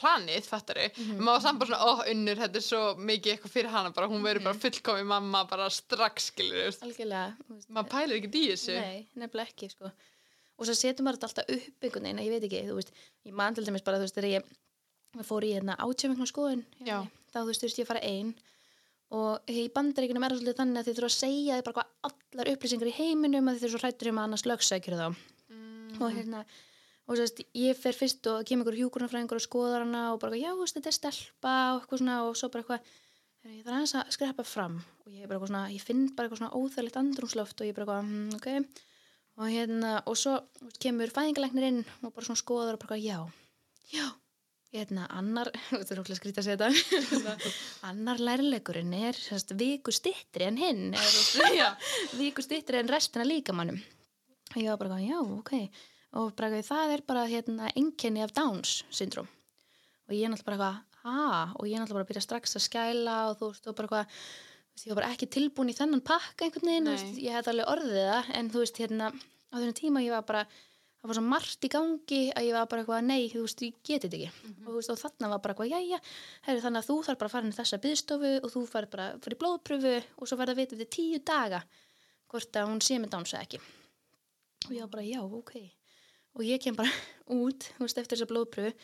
planið, fattari, en maður var samt bara svona, ó, unnur, þetta er svo mikið eitthvað fyrir hana, bara hún verður bara fullkomi mamma, bara strax, veist, maður pælir ekkert í þessu. Nei, nefnilega ekki sko. og svo setur maður þetta alltaf upp einhvern veginn, ég veit ekki, þú veist ég man til dæmis bara, þú veist, þegar ég ég fór í hérna átjöfingna skoðun Já. þá þú veist, þú veist, ég fara ein. Og í bandaríkunum er það svolítið þannig að þið þurfa að segja þið bara hvað allar upplýsingar í heiminum að þið þurfa svo hrættur um að annars lögsækjur þá. Og hérna og svo veist, ég fer fyrst og kemur ykkur hjúkurnafræðingur og skoðar hana og bara, já, þú þetta er stelpa og eitthvað svona og svo bara eitthvað "Heyrðu, ég þarf aðeins að skreppa fram. Og ég, svona, ég finn bara eitthvað svona óþægilegt andrúmsloft og ég bara eitthvað, mm, ok. Og hérna, og svo þú kemur fæðingalæknir inn og bara svona skoðar og bara já, já hérna, annar, þetta er okkur skrítið að segja þetta. Annar lærleikurinn er sérst, viku stittri en hinn já, viku stittri en restina líkamannum og ég var bara, já, ok. Og bara, það er bara hérna, enkenni af Downs syndrom og ég er náttúrulega bara ha? Og ég er náttúrulega bara að byrja strax að skæla og þú veist, og bara veist, ég var bara ekki tilbúin í þennan pakka einhvern veginn, veist, ég hef alveg orðið það en þú veist, hérna, á þennan tíma ég var bara það var svo margt í gangi að ég var bara eitthvað, nei, þú veist, ég geti þetta ekki. Og, þú veist, og þarna var bara eitthvað, jæja herri, þannig að þú þarf bara að fara inn í þessa byðstofu og þú fara bara fyrir blóðpröfu og svo verða að vita eftir tíu daga hvort að hún sé með dánsa ekki. Og ég var bara, já, ok. Og ég kem bara út, þú veist, eftir þessa blóðpröfu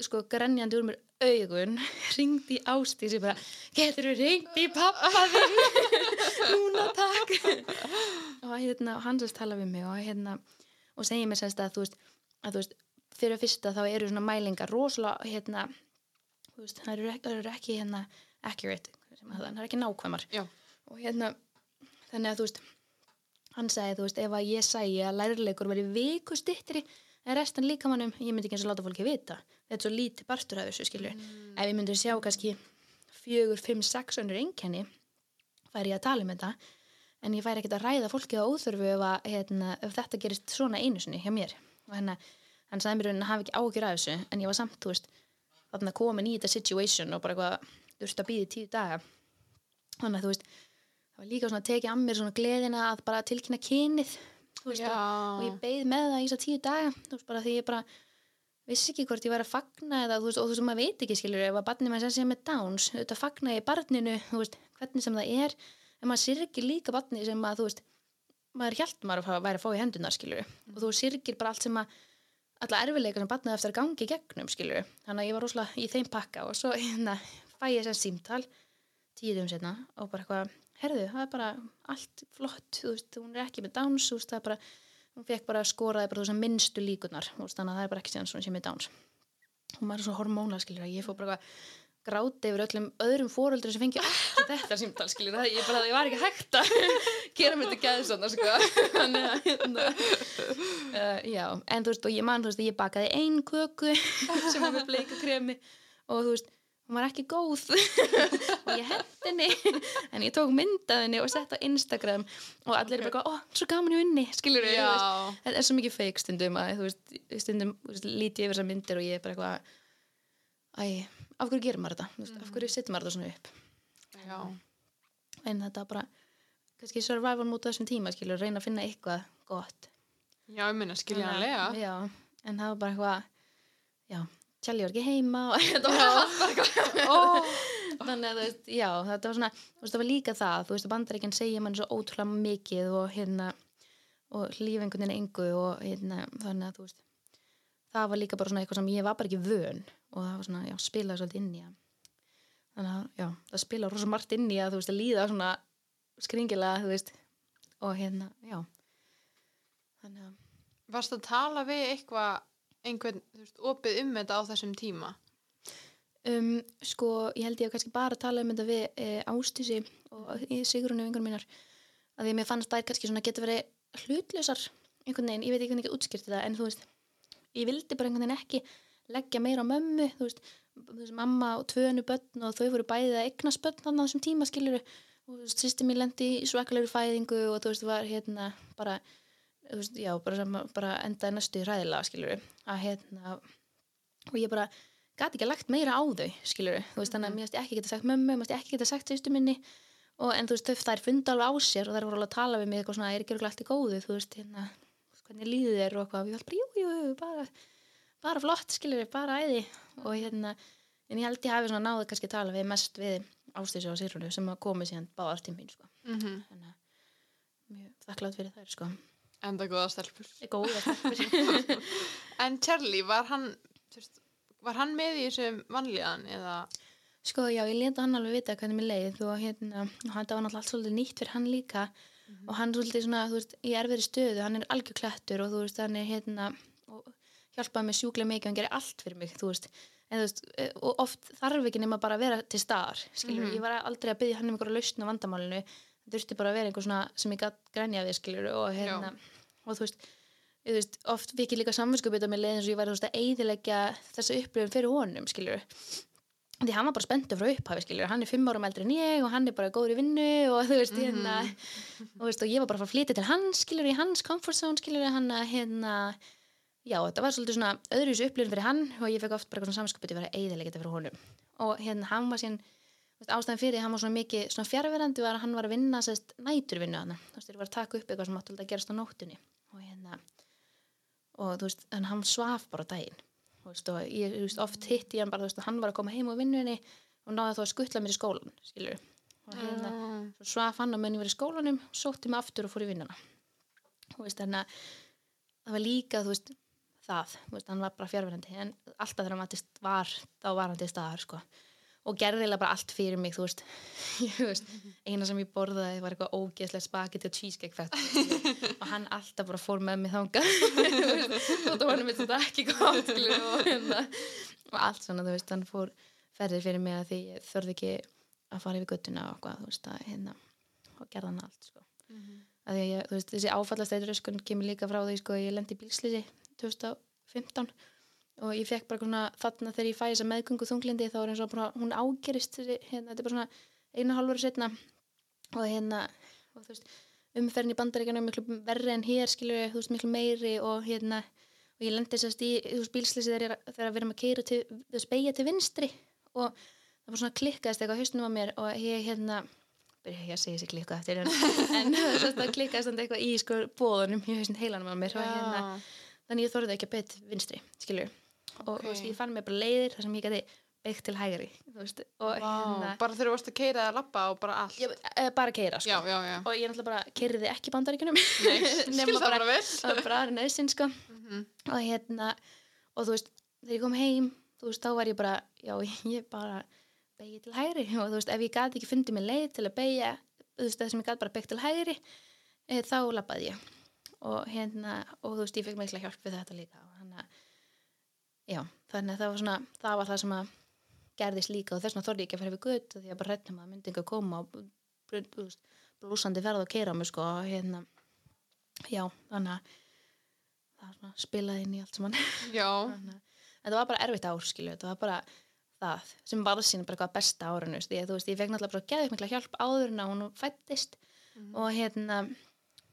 sko, grenjandi úr mér augun ringdi í ástís ég bara, getur þú ringt í pappa þinn? Núna takk. Og hérna, og hann sérst tala við mig og hérna, og segir mér sérst að þú veist, að þú veist, fyrir fyrsta þá eru svona mælingar rosalega hérna, veist, það eru ekki, eru ekki hérna accurate, það er ekki nákvæmar. Já, og hérna, þannig að þú veist hann sagði, þú veist, ef að ég sæi að lærleikur veri viku stittri en restan líkamannum, ég myndi ekki eins og láta fólki vita. Þetta er svo lítið partur af þessu, skilju ef ég myndi sjá kannski fjögur, fimm, sex önnur einkenni færi ég að tala um þetta en ég færi ekkert að ræða fólki á óþörfu ef, að, hérna, ef þetta gerist svona einu sinni hjá mér. Og hérna, hann sagði mér að hafa ekki ágjur af þessu en ég var samt, þú veist þarna komin í þetta situation og bara eitthvað þurfti að býði tíu daga. Þannig að þú veist það var líka svona að tekið að mér svona gleðina að bara tilkynna kynið þú veist, og, og ég beið með það í þess að tíu daga þú veist, bara því ég bara vissi ekki hvort ég væri að fagna eða þú veist, og þú veist, maður veit ekki skilur ef að barnið maður sem sé með Downs þetta fagna ég barninu, þú veist, hvernig sem það er en maður syrgir líka barnið sem að þú veist, maður hjælt maður að væri að fá í hendunar skilur og þú syrgir bara allt sem að alla erfileika sem barnið á eftir að gangi gegnum skilur þannig að ég var rosalega í þeim pakka og svo hérna fæ ég sem símtal tíu dögum setna og bara eitthvað herðu, það er bara allt flott þú veist, hún er ekki með þú veist, það er bara, hún fekk bara skoraði bara veist, minnstu líkunar veist, þannig að það er bara ekki síðan svona sem með Downs. Og maður er svo hormóna skilur að ég fór bara eitthvað gráti yfir öllum öðrum fóröldur sem fengi ekki þetta símtal skilur það ég bara, ég var ekki hægt að gera mér þetta sko. Þannig að hérna, uh, já, en þú veist og ég man, þú veist, ég bakaði ein köku sem var með bleika kremi og þú veist, hún var ekki góð. Og ég hent henni en ég tók myndað henni og sett á Instagram og allir er bara, ó, svo gaman í unni veist, Já, þetta er svo mikið feik stundum að þú veist, stundum þú veist, líti ég yfir þessar myndir og ég er bara eitthvað æ, af hverju gerir maður þetta? Þú veist, af hverju setjum maður þetta svona upp? Já, en þetta bara, kannski survival mútið þessum tíma, skilur, reyna að finna eitthvað gott. Já, ég minna skiljanlega. já, en það var bara eitthvað já, Tjalli var ekki heima og þetta var Ó, þannig að þú veist, já, þetta var svona þú veist, það var líka það, þú veist, að bandaríkinn segja mann svo ótrúlega mikið og hérna og veginn engu og hérna, þannig að þú veist það var líka bara svona eitthvað sem ég var bara ekki vön og það var svona, já, spilaði svolítið inn í að þannig að, já, það spilaði rosa margt inn í að, þú veist, að líða svona skringilega, þú veist og hérna, já. Þannig að varst að tala við eitthvað, einhvern, þú veist, opið um þetta á þessum tíma? Um, sko, ég held ég að kannski bara tala um þetta við e, Ástísi og í Sigrunni vingur mínar að því að mér fannst þær kannski svona geta verið hlutlausar einhvern veginn, ég veit ekki hvernig ekki útskýrt þetta en þú veist, ég vildi bara einhvern veginn ekki leggja meira á mömmu þú veist, þú veist mamma og tvönu börn og þau voru bæðið að eignast börn þannig á þessum tíma skilur og þú veist, sýsti mér lendi í svakalegri fæðingu og þú veist, var hérna bara, þú veist, já, bara, bara endaði næstu hræðilega skilur að hérna og ég bara gæti ekki að lagt meira á þau skilur þú veist, þannig að mér veist ekki geta sagt mömmu mér veist ekki geta sagt sýstu minni. Og en þú veist, þau þær funda alveg á sér og þær voru alveg að tala við mig eitthvað svona, er ekki örugglega allt í góðu? Þú veist, hérna, hvernig líður þér og eitthvað, og ég var bara, jú, jú, jú, bara bara flott, skilur bara æði og hérna, en ég held ég hafi svona náðu kannski að tala við mest við ástísu og sýrunu sem að komi síðan báðar til mín, sko Mm þannig að mjög þakklátt fyrir þær, sko Enda góða stelpur. góða stelpur. En Charlie, var hann, veist, var hann með í þessum vanlíðan eða? Sko, já, ég leta hann alveg vita hvernig mér leið og hérna, hann það var náttúrulega allt svolítið nýtt fyrir hann líka og hann svolítið svona, þú veist, í erfiðri stöðu, hann er algjör klættur og þú veist, hann er hérna og hjálpaði mér sjúklega mikið, hann gerir allt fyrir mig, þú veist, en þú veist, eh, og oft þarf ekki nema bara að vera til staðar, skilur, ég var aldrei að byggja hann um einhverja lausn á vandamálinu, það þurfti bara að vera einhver svona sem ég gætt grænja við, skilur, og hérna, og þú veist, þú veist, oft vikið líka samvinskupið á mig leið eins og ég var þú veist, að eiðilegja þessa upplifun fyrir honum, skilur, því hann var bara spenntur frá upphafi skilur, hann er fimm árum eldri en ég og hann er bara góður í vinnu og þú veist, hérna og, veist, og ég var bara að fara að flytja til hans skilur í hans comfort zone skilur hann að hérna já, þetta var svolítið svona öðruvísu upplifun fyrir hann og ég fekk oft bara svona samskupið að vera eiðilega þetta fyrir honum. Og hérna hann var veist, ástæðan fyrir hann var svona mikið svona fjárverandi var að hann var að vinna sérst næturvinnu hann þú veist, þeir var að taka upp eitthvað sem átti að gerast á nóttunni. Og hérna og þú veist, hann svaf bara daginn. Þú veist, og ég þú veist, oft hitt ég hann bara, þú veist, hann var að koma heim á vinnunni og náði þá að skuttla mér í skólan, skilur og hérna, Mm. svo svaf hann á menn ég var í skólanum, sótti mig aftur og fór í vinnuna. Þú veist, þannig að það var líka, þú veist, það þú veist, hann var bara fjárverandi en alltaf þegar hann var, var þá var hann til staðar, sko og gerði eiginlega bara allt fyrir mig, þú veist, veist eina sem ég borðaði var eitthvað ógeðslega spagetti og cheesecake fett. Og hann alltaf bara fór með mig þangað. Og það var mitt þetta ekki gott og, hérna, og allt svona, þú veist, hann fór ferðir fyrir mig að því ég þörði ekki að fara yfir göttuna og hvað, þú veist, að hérna og gerði hann allt, sko. Því að ég, veist, þessi áfallastæður öskun kemur líka frá því, sko, ég lendi í bílslýsi 2015 og ég fekk bara svona þarna þegar ég fæ þessa meðgöngu þunglindi þá er eins og bara hún ágerist þessi, hérna, þetta er bara svona eina hálfur setna og hérna og þú veist, umferðin í bandaríkanu er miklu verri en hér skilur þú veist, miklu meiri og hérna og ég lendi sérst í, þú veist, bílslýsi þegar, ég- þegar við erum að keira til, veist, beigja til vinstri. Og það var svona klikkaðist eitthvað á hausnum á mér og ég hérna byrja ekki að segja sér klikka eftir en, en það klikkaðist eitthvað í sko bóðunum í hausnum heilanum á mér og hérna þannig ég þorði ekki að beita vinstri skilur og Ok. þú veist, ég fann mér bara leiðir þar sem ég gæti beitt til hægri veist, og hérna Bara þegar þú varst að keira eða lappa og bara allt. ég, e, bara keira sko. Já, já, já. og ég náttúrulega bara keiriði ekki bandaríkunum það bara var bara nöðsinn sko Mhm. og hérna og þú veist, þegar ég kom heim þú veist, þá var ég bara, já, ég bara beigja til hægri og þú veist, ef ég gæti ekki fundið mér leið til að beigja þú veist, það sem ég gæti bara beigt til hægri e, þá lappaði ég og hérna, og þú veist, ég fekk mikla hjálp við þetta líka og já, þannig að það var svona það var það sem að gerðist líka og þess vegna þorði ég ekki að fara við gutt því að bara hrættum að myndi ekki að koma og blúsandi verð og keira mig sko og hérna já, þannig að það svona spilaði inn í allt saman. Já, Þannig að- þetta var bara erfitt ár skilju, þetta var bara það sem var sín bara hvað besta árinu því að þú veist, ég fekk náttúrulega bara geðið mikla hjálp áður en að hún fættist og hérna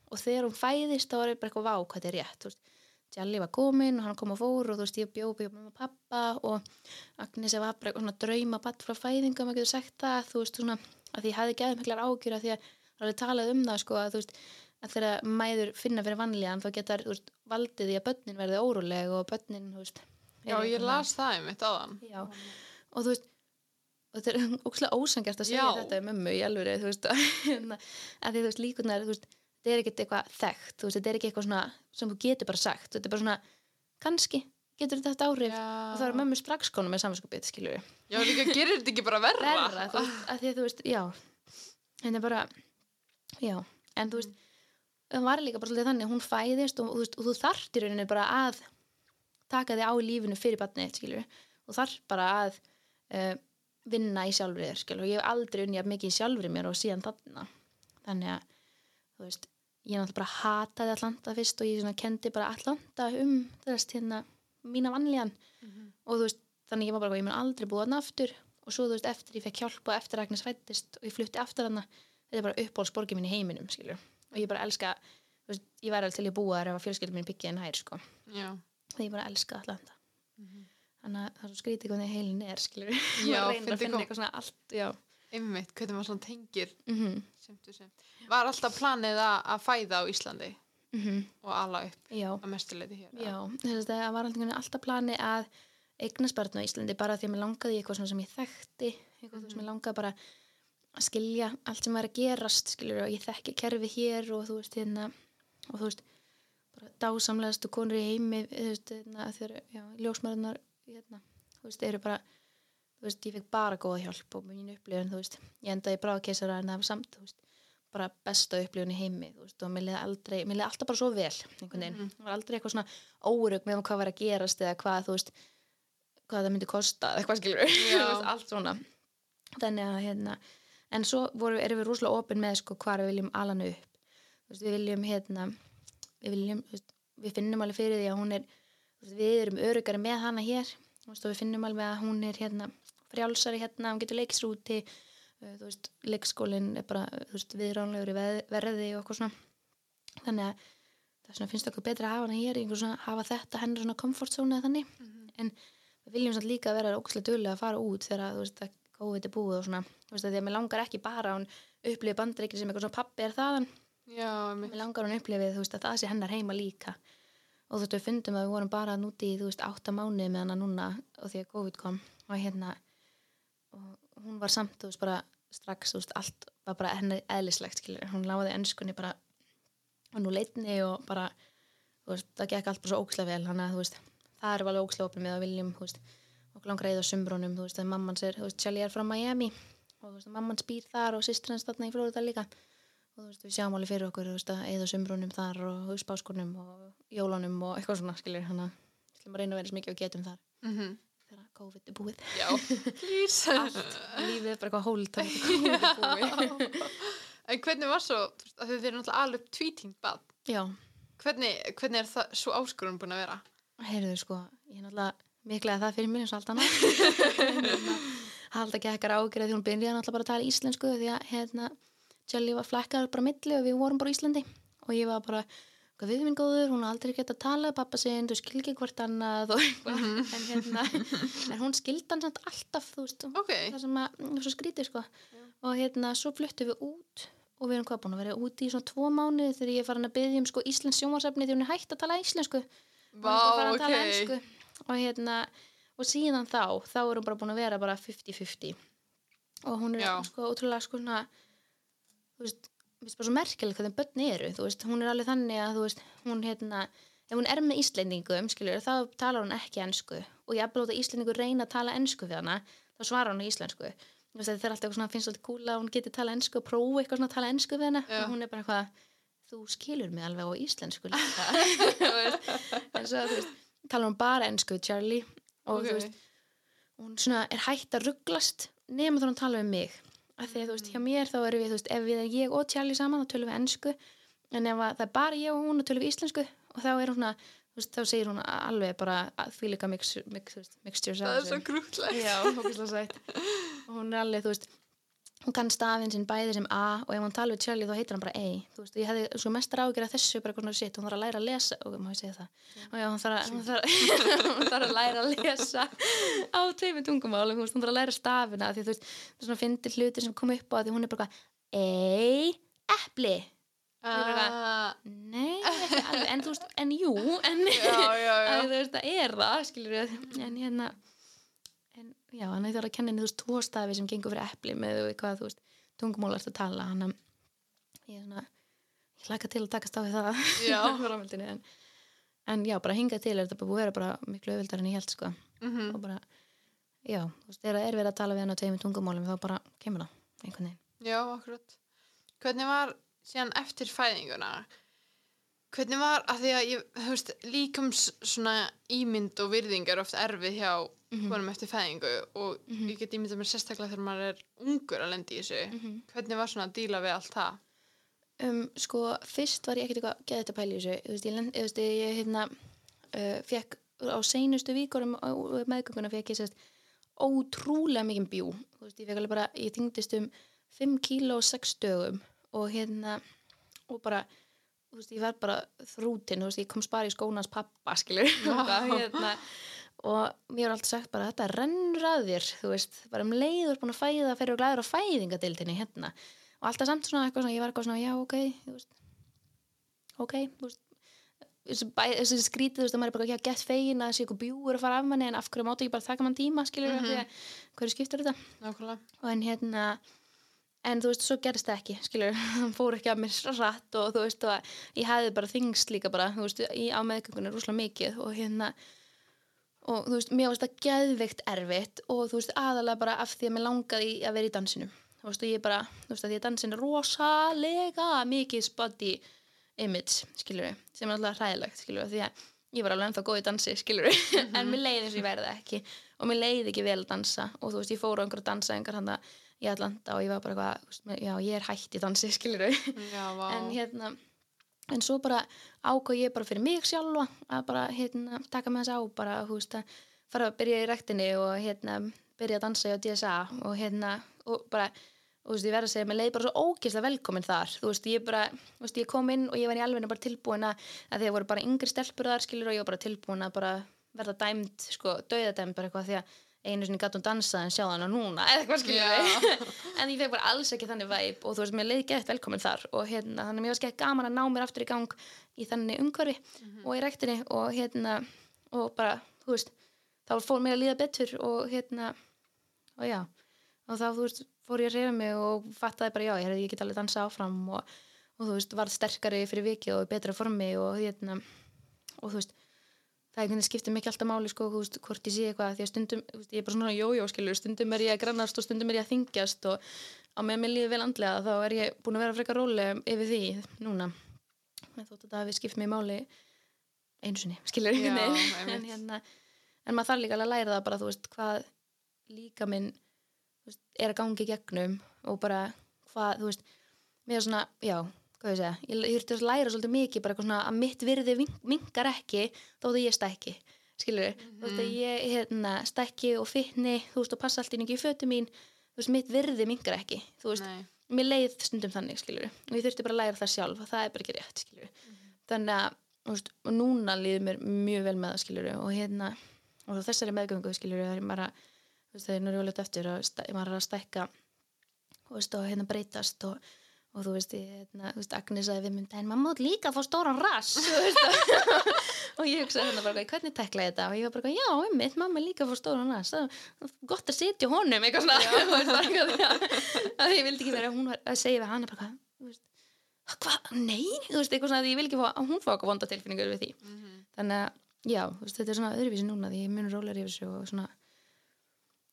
og þegar hún fæðist þá var ég bara eitthvað vá hvað þetta er rétt þú veist, Jalli var komin og hann kom og fór og þú veist, ég bjóð bjóð með pappa og Agnes var bara svona drauma batt frá fæðingum, maður getur sagt það þú veist, svona, að því ég hafði geðið miklar ágjur að því að það var talað um það, sko, að þú veist að þegar mæður finna fyrir vanlíðan þá getur, þú veist, valdið því að börnin verði óróleg og börnin, þú veist já, ég las það einmitt áðan. Já, og þú veist og þetta er ókslega ósangjart að segja Já. þetta um mömmu í alvöru, þú veist að því þú veist líkunar, þú veist þetta er ekkert eitthvað þekkt, þú veist, þetta er ekki eitthvað svona sem þú getur bara sagt, þetta er bara svona kannski getur þetta áhrif. Og það er mömmu strax konum með samvinskupið, skilur við já líka gerir þetta ekki bara verra. verra, þú veist, að því að þú veist, já. Þetta er bara, já. En þú veist, það var líka bara svolítið þannig, hún fæðist og, þú veist, og þú þarft í rauninni bara að taka þig á lífinu fyrir batnið, skilur og þarf bara að uh, vinna í sjálfri þér, skilur og ég hef aldrei unni að mikið í sjálfri mér og síðan þarna. Þannig að, þú veist ég náttúrulega bara hataði Atlanta fyrst og ég svona kendi bara Atlanta um þess hérna mína vanlíðan. Og þú veist, þannig ég var bara, ég mun aldrei búa þarna aftur. Og svo þú veist, eftir ég fekk hjálp og eftir Agnes fættist og ég flutti aftur þarna þetta er bara uppbólsborgið minn í heiminum, skilur og ég bara elska, þú veist, ég væri alveg til ég búa þar ef að fjölskyldum mín byggja en hær, sko. Því ég bara elska Atlanta. Þannig að það er svo skrítið hvernig heilin er, skilur Já, einmitt, hvernig maður svona tengir mm sem þú sem. Var alltaf planið að, fæða á Íslandi -hmm. og ala upp já, að mestuleiti hér? já það var alltaf, alltaf plani að eignast barn á Íslandi bara því að mér langaði eitthvað sem ég þekkti eitthvað mm sem ég langaði bara að skilja allt sem var að gerast skilur og ég þekki kerfi hér og þú veist hérna og þú veist bara dásamlegastu konur í heimi þú veist hérna þegar já, ljósmaðurnar hérna þú veist eru bara þú veist ég fekk bara góða hjálp og mín upplifun þú veist ég endaði í bráðkeisara en það var samt þú veist bara besta upplifun í heimi þú veist og mér liði aldrei mér liði alltaf bara svo vel einhvern veginn. Það var aldrei eitthvað svona órug með um hvað var að gerast eða hvað þú veist hvað það myndi kosta eða eitthvað skilur allt svona. Þannig að hérna en svo voru, erum við rosalega opin með sko hvað við viljum alana upp. Veist, við viljum hérna við viljum, veist, við finnum alveg fyrir því að hún er við erum örugari með hana hér. Við finnum alveg að hún er hérna frjálsari hérna, hún getur leikst úti uh, þú veist, leikskólinn er bara viðránlegur í verði og eitthvað svona. Þannig að það svona finnst okkur betra að hafa hana hér svona, hafa þetta hennar svona comfort zone eða þannig. En við viljum samt líka vera ókslega duglega að fara út þegar þú veist að COVID er búið og svona. Þú veist að því að mér langar ekki bara að hún upplifi bandreikir sem eitthvað svona pappi er þaðan. Já, einmitt. mér langar hún upplifið þú veist að það sé hennar heima líka. Og þú veist við fundum að við vorum bara núti í þú veist átta mánuði með hana núna og því að COVID kom og hérna og hún var samt þú veist bara strax þú veist allt var bara henni eðlislegt skilur hún láði ennskunni bara og nú leitni og bara þú veist það gekk allt bara svo ókslega vel þannig að þú veist það er alveg ókslega opið með að viljum þú veist okkur langar eða sumbrunum þú veist að mamman sér þú veist Shelly er frá Miami og þú veist að mamman spýr þar og sýstir hans þarna í Florida líka og þú veist við sjáum alveg fyrir okkur þú veist að eða sumbrunum þar og spáskunum og jólunum og eitthvað svona skilur hann að við ætlum að reyna að vera eins mikið og getum þar Mm þegar COVID er búið Já, please. allt, lífið er bara eitthvað hól þá er COVID er búið En hvernig var svo, þið erum náttúrulega alveg tvítingt bad. já, Hvernig, hvernig er það svo áskorun búin að vera? heyrðu sko ég er náttúrulega miklega það fyrir mér eins og allt annað halda ekki ekkar ágjörð því hún byrjaði náttúrulega bara að tala íslensku því að hérna Jelly var flækkar bara milli og við vorum bara á Íslandi og ég var bara við minn góður, hún har aldrei gett að tala pappa sinn, þú skil ekki hvort annað eitthvað, en hérna en hún skildi hann samt alltaf, þú veist. Ok, það sem að, svo skrítið sko. Og hérna, svo fluttum við út og við erum hvað búin að vera úti í svona tvo mánuði þegar ég er farin að byggja um sko Íslands sjónvarsefni því hún er hægt að tala íslensku. Vá, Hún er bara farin að tala ok. ensku. og hérna og síðan þá, þá er hún bara búin að vera bara 50-50 og hún er Já. sko ótrúlega sko svona þú veist, finnst bara svo merkilegt hvernig börn eru, þú veist, hún er alveg þannig að þú veist, hún hérna ef hún er með Íslendingum, skilur, þá talar hún ekki ensku. Og ég að Íslendingur reyna að tala ensku við hana, þá svarar hún á íslensku. Þú veist, það er alltaf eitthvað svona, finnst alltaf kúla að hún geti tala ensku og prófa eitthvað svona að tala ensku við hana. Já. og hún er bara eitthvað, þú skilur mig alveg á íslensku líka. Veist, en svo, þú veist, talar hún bara ensku við Charlie. Og þú veist, hún svona er hægt að rugglast nema þá hún tala um mig af því að þú veist, hjá mér þá erum við, veist, ef við ég og Charlie saman þá tölum við ennsku en ef að það er bara ég og hún og tölum við íslensku. Og þá er hún að, þú veist, þá segir hún alveg bara að því líka mix, mix, mixtures af það er svo grútlegt og hún er alveg, þú veist hún kann stafinn sinn bæði sem A og ef hún tala við Charlie þá heitir hann bara A. Þú veist, ég hefði svo mestar ágjör að þessu bara svona shit, hún þarf að læra að lesa. Og má ég segja það? Og já, hún þarf að, hún þarf, hún þarf að læra að lesa á tveimur tungumálum, þú veist, hún þarf að læra stafina því þú veist, það er svona fyndir hlutir sem kom upp á því hún er bara A, epli Ah, nei, alveg, en þú veist, en jú en já, já, að já þú veist, það er það, skilur við en hérna en, já, hann hefði að kenna henni, þú veist, tvo stafi sem gengur fyrir epli með hvað, þú veist, tungumál ert að tala hann að ég er svona ég hlaka til að takast á við það en, en já, bara hingað til er þetta búið að vera bara miklu auðvildar en ég held, sko Mhm. og bara, já, þú veist, þegar það er verið að tala við hann á tveimur tungumálum, þá bara kemur það einhvern veginn Já, akkurat. Hvernig var síðan eftir fæðinguna? Hvernig var, að því að ég, þú veist, líkums svona ímynd og virðing er oft erfið hjá Mhm. konum eftir fæðingu og ég get ímyndað mér sérstaklega þegar maður er ungur að lendi í þessu. Mhm. Hvernig var svona að díla við allt það? Um, sko, fyrst var ég ekkert eitthvað geða þetta pæli í þessu, þú veist, ég, þú veist, ég hérna, uh, fekk á seinustu víkorum meðgönguna fekk ég sérst ótrúlega mikið bjú, þú veist, ég fekk alveg bara, ég þyngdist um 5 kíló og 6 dögum og hérna, og bara, veist, ég var bara þrútin, veist, ég kom spara í skónans pappa, skilur, hérna, og mér var alltaf sagt bara, þetta rennur að þér, þú veist, bara um leiður búin að fæða, fyrir og glæður á fæðingadildinni, hérna, og alltaf samt svona eitthvað svona, ég var eitthvað svona, já, ok, veist, ok, þú veist, þessi skrítið, þú veist, að maður er bara ekki að gett fegin að þessi eitthvað bjúur að fara af manni, en af hverju mátu ekki bara taka mann tíma, skilur mm -hmm. hverju skiptur þetta, Nákvæmlega. og en hérna, en þú veist, svo gerist það ekki, skilur, hann fór ekki að mér svo rætt og þú veist, og ég hefði bara þingst líka bara, þú veist, í á meðgöngunni rúslega mikið og hérna, og þú veist, mér varst það geðveikt erfitt og þú veist, aðalega bara af því að mér langaði að vera í dansinum. Þú veist, og ég bara, þú veist, að því að dansin er rosalega mikið body image, skilur sem er alltaf hræðilegt, skilur því að ég var alveg ennþá góð í dansi, skilur en mér leiði eins og ég verði það ekki og mér leiði ekki vel að dansa og þú veist, ég fór á einhverja dansa einhver handa í Atlanta og ég var bara eitthvað, já, ég er hætt í dansi, skilur vá. en hérna en svo bara ákvað ég bara fyrir mig sjálfa að bara hérna taka með þess á bara þú veist að fara að byrja í rektinni og hérna byrja að dansa á DSA og hérna og bara og þú veist ég verð að segja, mér leið bara svo ógeðslega velkomin þar þú veist ég bara, þú veist ég kom inn og ég var í alveg bara tilbúin að, því að voru bara yngri stelpur þar skilur og ég var bara tilbúin að bara verða dæmt, sko, dauðadæmt bara eitthvað því að einu sinni gætt hún dansað en sjá hana núna eða eitthvað skilur Já. en ég fekk bara alls ekki þannig væp og þú veist, mér leiði gett velkomin þar og hérna, þannig að mér var skemmt gaman að ná mér aftur í gang í þannig umhverfi og í rektinni og hérna og bara, þú veist, þá fór mér að líða betur og hérna og já, og þá, þú veist, fór ég að reyfa mig og fattaði bara, já, ég, ég get alveg dansa áfram og, og þú veist, varð sterkari fyrir viki og betra formi og hérna og þú veist, það skiptir mikið alltaf máli sko, veist, hvort ég sé eitthvað því að stundum, veist, ég er bara svona jójó skilur stundum er ég að grannast og stundum er ég að þingjast og á meðan mér líður vel andlega þá er ég búin að vera frekar róleg yfir því núna. En þótt að það hafi skipt mér máli einu sinni, skilur Já, en, hérna, en maður þarf líka að læra það bara, þú veist, hvað líka minn veist, er að gangi gegnum og bara hvað, þú veist, mér er svona, já hvað ég segja, ég, þurfti að læra svolítið mikið bara eitthvað svona að mitt virði vinkar ekki þó að ég stækki skilur við, þú veist að ég hérna, stækki og fitni, þú veist og passa allt inn ekki í fötu mín, þú veist mitt virði vinkar ekki, þú veist, Nei. mér leið stundum þannig skilur og ég þurfti bara að læra það sjálf og það er bara ekki rétt skilur við þannig að, þú veist, og núna líður mér mjög vel með það skilur og hérna, og þessari meðgöngu skilur við, maður að, þú veist, það er og að þú veist, hérna ég, hérna, þú veist, Agnes sagði við mynd, en maður mátt líka fá stóran rass. Og ég hugsaði hérna bara, hvernig tekla ég þetta? Og ég var bara, já, einmitt, mamma líka fá stóran rass. Gott að sitja á honum eitthvað svona, að að ég vildi ekki vera, hún var að segja við hana bara, hvað, nei, þú veist, eitthvað svona því ég vil ekki fá, að hún fá eitthvað vonda tilfinningur við því. Þannig að, já, veist, þetta er svona öðruvísi núna því ég mun rólar yfir þessu og svona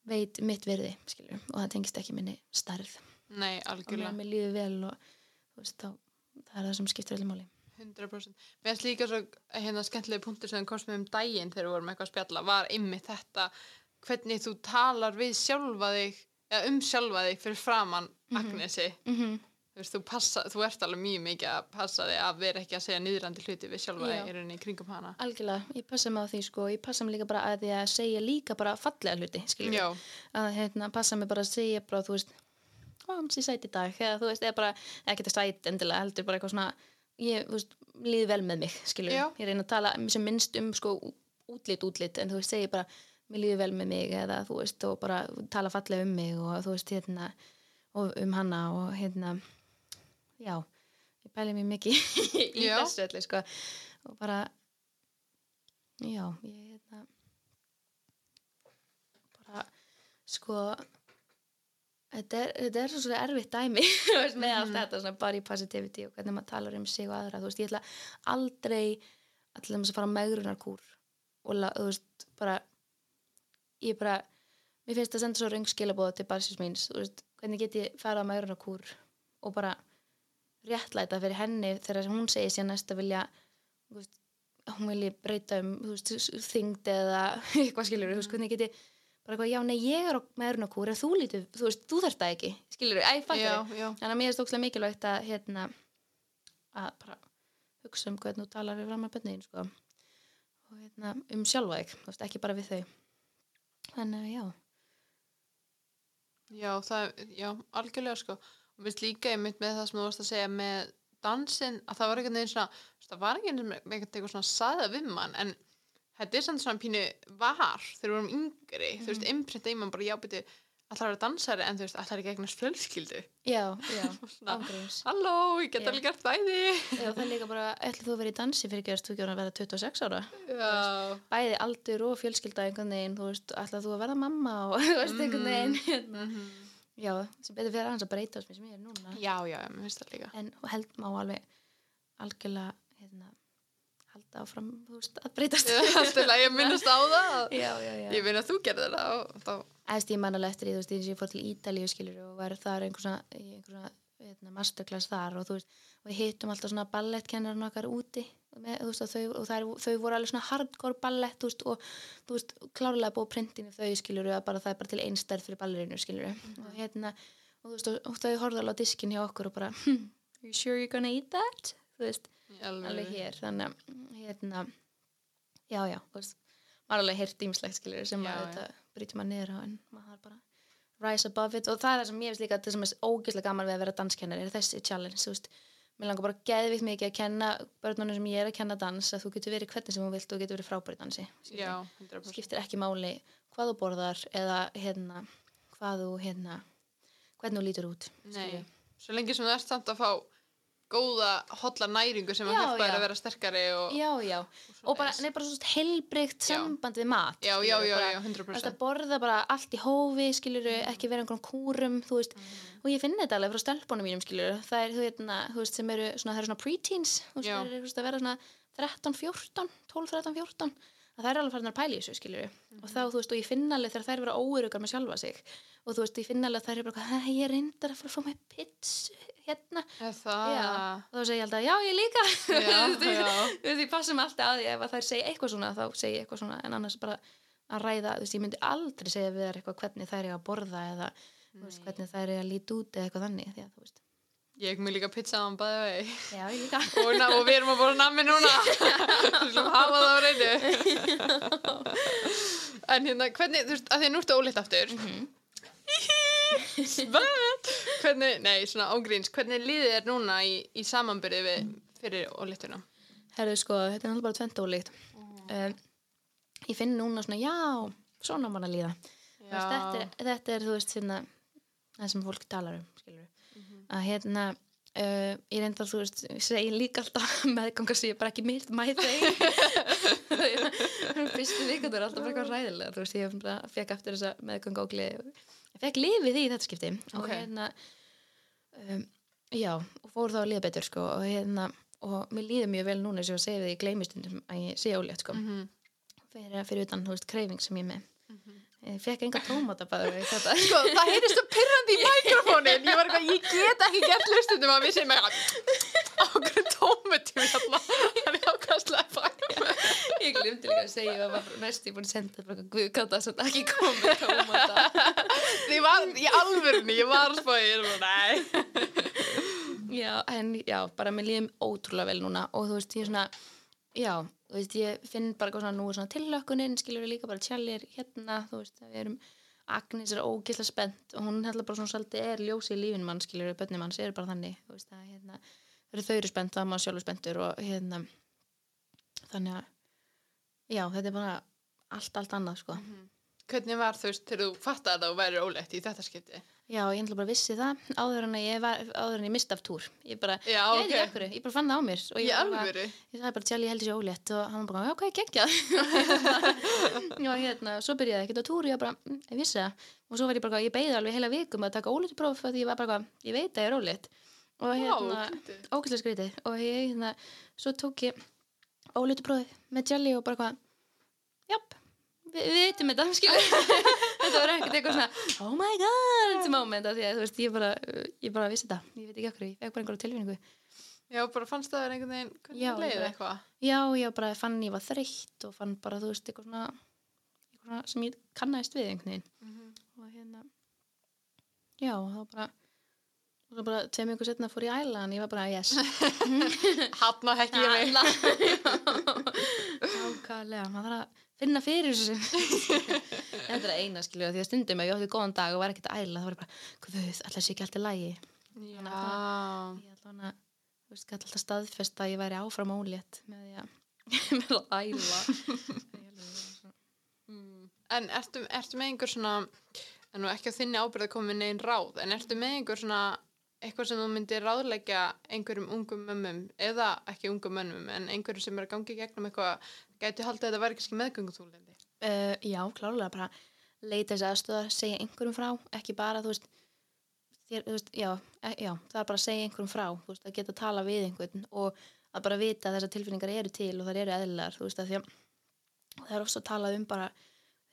veit mitt verði, skilur og það tengist ekki minni starf Nei, og algjörlega. meðan mér líður vel og veist, þá, það er það sem skiptir allir máli. 100% Mér finnst líka svo hérna skemmtilegi punktur sem komst með um daginn þegar við vorum eitthvað að spjalla var einmitt þetta hvernig þú talar við sjálfa þig eða um sjálfa þig fyrir framann Agnesi. Mm þú, veist, þú, passa, þú ert alveg mjög mikið að passa þig að vera ekki að segja niðrandi hluti við sjálfa Já. þig í rauninni kringum hana. Algjörlega, ég passa mig á því sko ég passa mig líka bara að því að segja líka bara fallega hluti, skilur Já, að hérna, passa mig bara að segja bara, þú veist, hans ég sæti í dag eða þú veist, eða bara, ekki þetta sæt endilega heldur bara eitthvað svona, ég, þú veist líði vel með mig, skilur, Já. ég reyna að tala sem minnst um, sko, útlit, útlit en þú veist, segi bara, mér líði vel með mig eða þú veist, og bara tala fallega um mig og þú veist, hérna og um hana og hérna já, ég pæli mér mikið í Já. þessu öllu, sko og bara já, ég, hérna bara, sko þetta er, þetta er svo erfitt dæmi veist, með allt þetta, svona body positivity og hvernig maður talar um sig og aðra veist, ég ætla aldrei allir að fara megrunarkúr og la, veist, bara ég bara, mér finnst það senda svo röng skilabóð til barsins míns, hvernig get ég fara megrunarkúr og bara réttlæta fyrir henni þegar hún segir sér næst að vilja hún vilji breyta um þyngd eða eitthvað skilur, veist, hvernig get ég bara eitthvað, já, nei, ég er megrunarkúr en þú þú þú þarft það ekki. Skilur, já Þannig að mér er stókslega mikilvægt að hérna að bara hugsa um hvernig þú talar við fram að bönniðin sko. og hérna um sjálfa þig, þú veist, ekki bara við þau. Þannig að já. Já, það, já, algjörlega sko. Og við líka einmitt með það sem þú varst að segja með dansinn, að það var þú veist, það var einhvern veginn eitthvað svona saða við mann, en þetta er samt svona pínu var þegar við vorum yngri þú veist, innprint einmann bara, já, byrju allar að vera dansari, en þú veist, allar ekki eignast fjölskyldu? Já, já, ángríms halló, ég get alveg gert bæði já, það er líka bara, ætli þú að vera í dansi fyrir gerst þú ekki að vera 26 ára? Já, bæði aldur og fjölskylda einhvern veginn, þú veist, ætla þú að vera mamma og þú veist, einhvern veginn hérna. já, sem betur fyrir hans að breyta sem ég er núna. Já, já, mér finnst það líka. En held má alveg algjörlega hérna, halda áfram veist, að breytast að minnast á það já, já, já. Ég vinn að þú gerði það og þá Æst, ég man alveg eftir því, þú veist, eins og ég fór til Ítalíu skilur og var þar einhver svona, í einhver svona hérna, masterclass þar og þú veist og við hittum alltaf svona ballettkennarinn okkar úti með, veist, og, þau, og þær, þau voru alveg svona hardcore ballett veist, og þú veist, klárlega búið printinu þau skilur og bara það er bara til einstærð fyrir ballerinu skilur og hérna og, þú veist, og, og þau horfðu alveg á diskin hjá okkur og bara hm, you sure you're gonna eat that? þú veist, alveg hér þannig að hérna já, já, veist maður alveg heyrt ímslegt skilur sem Já, já. þetta brýtur maður niður en maður þarf bara rise above it. Og það er það sem ég veist líka það sem er ógeðslega gaman við að vera danskennari er þessi challenge, þú veist. Mér langar bara geðvikt mikið að kenna börnunum sem ég er að kenna dans að þú getur verið hvernig sem þú vilt og getur verið frábæri dansi. Já, 100% skiptir ekki máli hvað þú borðar eða hérna hvað þú hérna hvernig þú lítur út Nei, svo lengi sem þú ert samt að fá góða, hotla næringu sem að Já, hjálpa þér að vera sterkari og, já, já, og bara, nei, bara svo heilbrygt Já. samband við mat já, já, já, já, Þú veist 100% að borða bara allt í hófi, skilur ekki vera einhverjum kúrum, þú veist. Og ég finn þetta alveg frá stelpunum mínum, skilur það er, þú veist, sem eru svona, það eru svona preteens, þú veist, það eru þú veist, að vera svona 13, 14, 12, 13, 14 að það er alveg farin að pæla í þessu, skilur og þá, þú veist, og ég finn alveg þegar þær vera óurugar með sjálfa sig. Og þú veist, ég finn alveg að þær eru bara, "Hæ, ég reyndar að fara að fá mig pizza hérna, Er Já. og þá segi ég alltaf, já, ég líka. Passa mig alltaf að því ef að þær segja eitthvað svona, þá segi ég eitthvað svona. En annars bara að ræða, þú veist, ég myndi aldrei segja við þær eitthvað hvernig þær eru að borða eða veist, hvernig þær eru að líta út eða eitthvað þannig, því að þú veist Ég mig líka pizza á hann bæði vegi Já, ég líka. Og, na- og við erum að bóra nammi núna. Þú slum hafa það á reynu. En hérna, hvernig, þú veist, að því að nú ertu óleitt aftur. Mhm. Svæt Hvernig, nei, svona ágríns Hvernig líðið er núna í, í samanbyrði við fyrir óleittuna? Herðu, sko, þetta er náttúrulega bara tvent ólíkt. Um, Ég finn núna svona, já, svona mann að líða. Þú veist, þetta, er, þetta er, þú veist, hérna það sem fólk talar um, skilur að hérna uh, ég reynda, þú veist, ég segi líka alltaf meðgangar sem ég bara ekki myrt mæð þeim fyrstu vikundur er alltaf bara eitthvað ræðilega þú veist, ég bara fekk aftur þessa meðganga og ég fekk lifið í þetta skipti. Og Ok. hérna um, já, og fór þá að líða betur sko, og hérna, og mér líður mjög vel núna sem ég segi því í gleymistundum að ég sé ólétt sko, Mhm. fyrir, fyrir utan, þú veist, kreifing sem ég með ég fekk enga tómata bara þetta. Sko, það heyrist svo pyrrandi í mikrofónin Ég var eitthvað, ég get ekki gert hlustundum að við segjum eitthvað okkur tómetum hérna hann er ákvæmstlega fæ Ég glimti líka að segja að var næst ég búin að senda bara guð kátt að þetta ekki komið tómata. því var ég var að spáði ég er bara, nei. Já, en já, bara mér líðum ótrúlega vel núna og þú veist, ég er svona, já, þú veist, ég finn bara eitthvað svona nú er svona tillökkuninn, skilur við líka bara tjallir hérna, þú veist, við erum Agnes er ógislega spennt og hún heldur bara svona svolítið er ljósi í lífin mann, skilur við, bönni mann, sér bara þannig, þú veist, að hérna, þau eru spennt, er maður sjálfur spenntur og hérna, þannig að, já, þetta er bara allt, allt annað, sko. Hvernig var þú veist, þegar þú fattaði að þú væri ólétt í þetta skipti Já, ég ætla bara vissi það áður en ég, var, áður en ég mist af túr. Ég bara, Já, ég ok. ekki af hverju, ég bara fann það á mér. og ég bara- alvöru Ég sagði bara tjáli ég held þessi ólétt og hann bara, já, hvað er geggjað? já, hérna, svo byrjaði ekkert á túr, ég bara, mm, ég vissi það. Og svo var ég bara, ég beigði alveg heila vikum að taka óléttupróf því ég var bara, ég veit að ég er ólétt. Og hérna, ógæslega skrítið. Og ég, hérna, svo tók ég óléttuprófið með tjáli og bara japp, við, veitum þetta, skilur. þetta var ekkert eitthvað svona, oh my god, moment, af því að, þú veist, ég bara, ég bara vissi þetta. Ég veit ekki hverju, ég fekk bara einhverja tilfinningu. já, bara fannst það einhvern veginn Já, hvernig ég leiði bara- eitthvað Já, ég bara fann ég var þreytt og fann bara, þú veist, eitthvað svona, eitthvað svona sem ég kannaðist við einhvern veginn. Og hérna, já, þá bara, og svo bara tveim ykkur setna fór ég að æla en ég var bara, yes. hann að hekki ég mig Ákvæðlega, maður þarf að finna fyrir þessu. Þetta er eina, skilju, því að stundum ef ég átti góðan dag og var ekkert að æla, þá var ég bara, guð, ætla sé ekki allt í lagi. já, Ég hana, þú veist, gæti alltaf staðfest að ég væri áfram ólétt með að, með að æla. Mm. En ertu, ertu með einhver svona, en nú ekki á þinni ábyrð að koma með negin ráð, en ertu með einhver svona, eitthvað sem þú myndir ráðleggja einhverjum ungum mömmum, eða ekki ungum mömmum, en einhverjum sem er að gangi gegnum eitthvað, gætu haldið að þetta væri kannski meðgöngutúlindi? Uh, já, klálega bara leita þessi aðstöða, segja einhverjum frá ekki bara, þú veist, þér, þú veist já, e, já, það er bara að segja einhverjum frá þú veist, að geta að tala við einhvern og að bara vita að þessar tilfinningar eru til og þær eru eðlilegar, þú veist, að því að það er ofta að tala um bara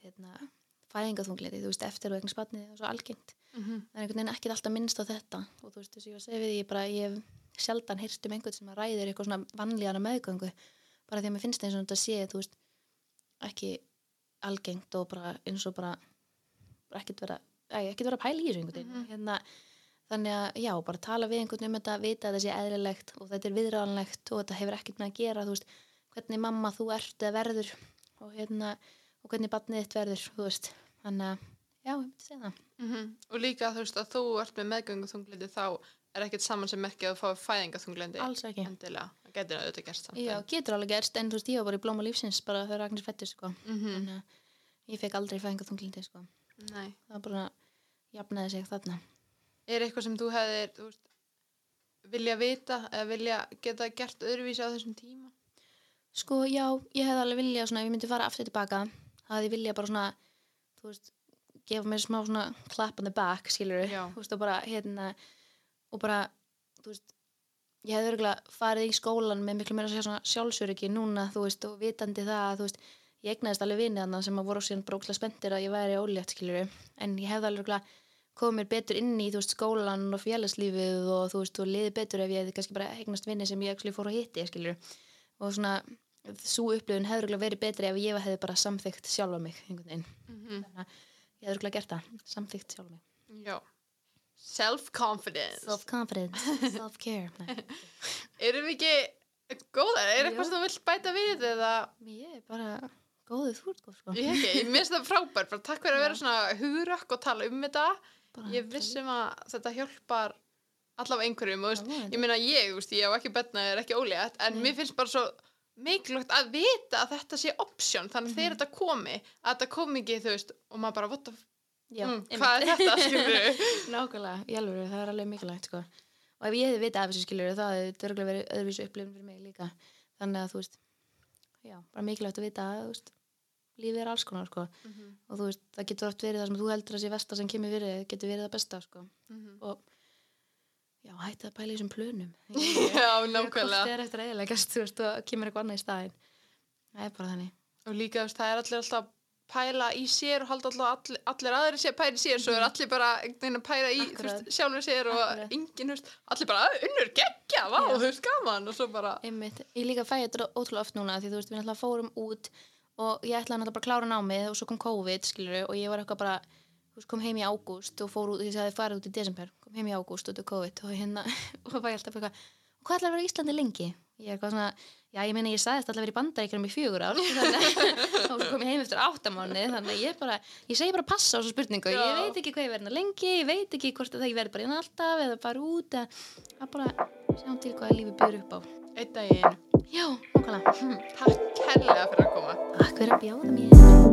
hérna, fæðingaþungliti, þú veist, eftir og eigin spatnið og svo algengt Mm -hmm. það er einhvern veginn ekkert alltaf minnst á þetta. Og þú veist, þess að ég var að segja við ég bara, ég hef sjaldan hýrt um einhvern sem að ræðir eitthvað svona vanlíðana meðgöngu, bara því að mér finnst eins og þetta sé, þú veist, ekki algengt og bara eins og bara, bara ekkert vera æ, ekkert vera að pæla í þessu einhvern veginn. Hérna, þannig að já, bara tala við einhvern um þetta, vita að það sé eðlilegt og þetta er viðræðanlegt og þetta hefur ekkert með að gera, veist, hvernig mamma þú ert eða verður og hérna og hvernig barnið þitt verður, þannig að, já, ég myndi segja það Og líka þú veist að þú ert með meðgöngutúlindi þá er ekkert saman sem merkja að þú fáið fæðingaþunglindi alls ekki endilega, það getur auðvitað gerst samt Já, getur alveg gerst, en þú veist, ég var bara í blóma lífsins bara þegar Agnes fættur, sko. mm Þannig að ég fekk aldrei fæðingaþunglindi, sko. Nei. Það var bara jafnaði sig þarna. Er eitthvað sem þú hefðir þú veist, vilja vita eða vilja geta gert öðruvísi á þessum tíma? Sko, já, ég hefði alveg viljað svona, ef ég myndi fara aftur tilbaka, hefði ég viljað bara svona, þú veist, gefa mér smá svona clap on the back, skilur veist, og bara, hérna, og bara, þú veist, ég hefði örgulega farið í skólan með miklu meira svona sjálfsöryggi núna, þú veist, og vitandi það, þú veist, ég egnaðist alveg vinið hann sem að voru síðan brókslega spenntir að ég væri ólétt, skilur en ég hefði alveg örgulega komið mér betur inn í, þú veist, skólan og félagslífið og þú veist, og liði betur ef ég hefði kannski bara eignast vinni sem ég actually fór að hitti, skilur og svona, svo upplifun hefði örugglega verið betri ef ég hefði bara samþykkt sjálfa mig einhvern veginn. Mm Þannig að ég hefði örugglega gert það, samþykkt sjálfa mig. Já. Self-confidence. Self-confidence, self-care. Erum við ekki góðar? Er eitthvað sem þú vilt bæta við eða? Ég er bara góðið þú ert góð, sko. Ég ég minnst það frábært. Bara takk fyrir að vera svona hugrakk og tala um þetta. Bara, Ég vissum að þetta hjálpar allavega einhverjum og veist, ég meina ég, veist, ég á ekki betna er ekki ólétt, en Nei. mér finnst bara svo mikilvægt að vita að þetta sé option, þannig að þegar þetta komi að þetta komi ekki, þú veist, og maður bara what the Já, mm, hvað er þetta, skilur Nákvæmlega, í alveg, það er alveg mikilvægt sko. og ef ég hefði vitað af þessu skiljur það hefði þetta örugglega verið öðruvísu upplifun fyrir mig líka þannig að þú veist já, bara mikilvægt að vita að veist, lífið er alls konar sko. og þú veist, það getur oft verið það sem þú heldur að sé versta sem kemur þig, getur verið það besta sko. og já, hætti að pæla í þessum plönum. Já, nákvæmlega. er eftir eðilegast þú veist, og kemur eitthvað annað í staðinn. Það er bara þannig. Og líka, það er allir alltaf pæla í sér og halda alltaf allir, aðri sér í sér svo er allir bara einhvern veginn að pæla í veist, sjálfur sér og Akkurat. enginn, þú veist, allir bara "Ah, unnur geggja, vá, þú veist, gaman og svo bara, Einmitt. Ég líka fæ þetta ótrúlega oft núna því þú veist, við náttúrulega fórum út og ég ætlaði náttúrulega bara að klára námið og svo kom COVID, skilur og ég var eitthvað bara, veist, kom heim í ágúst og fór út, því að hefði farið út í desember kom heim í ágúst út af COVID og hérna og það var alltaf eitthvað, hvað ætlaði að vera í Íslandi lengi? Ég er eitthvað svona, já, ég meina ég sagðist alltaf að vera í bandaríkjum í fjögur ár og kom ég heim eftir áttamáni þannig að ég bara, ég segi bara passa á þessu spurningu Já. ég veit ekki hvað ég verði hérna lengi ég veit ekki hvort að það verði bara hérna alltaf eða bara út það bara, sjáum til hvað lífið byrður upp á einn dag í einu. Já, nákvæmlega. Takk kærlega fyrir að koma. Takk fyrir að bjóða mér.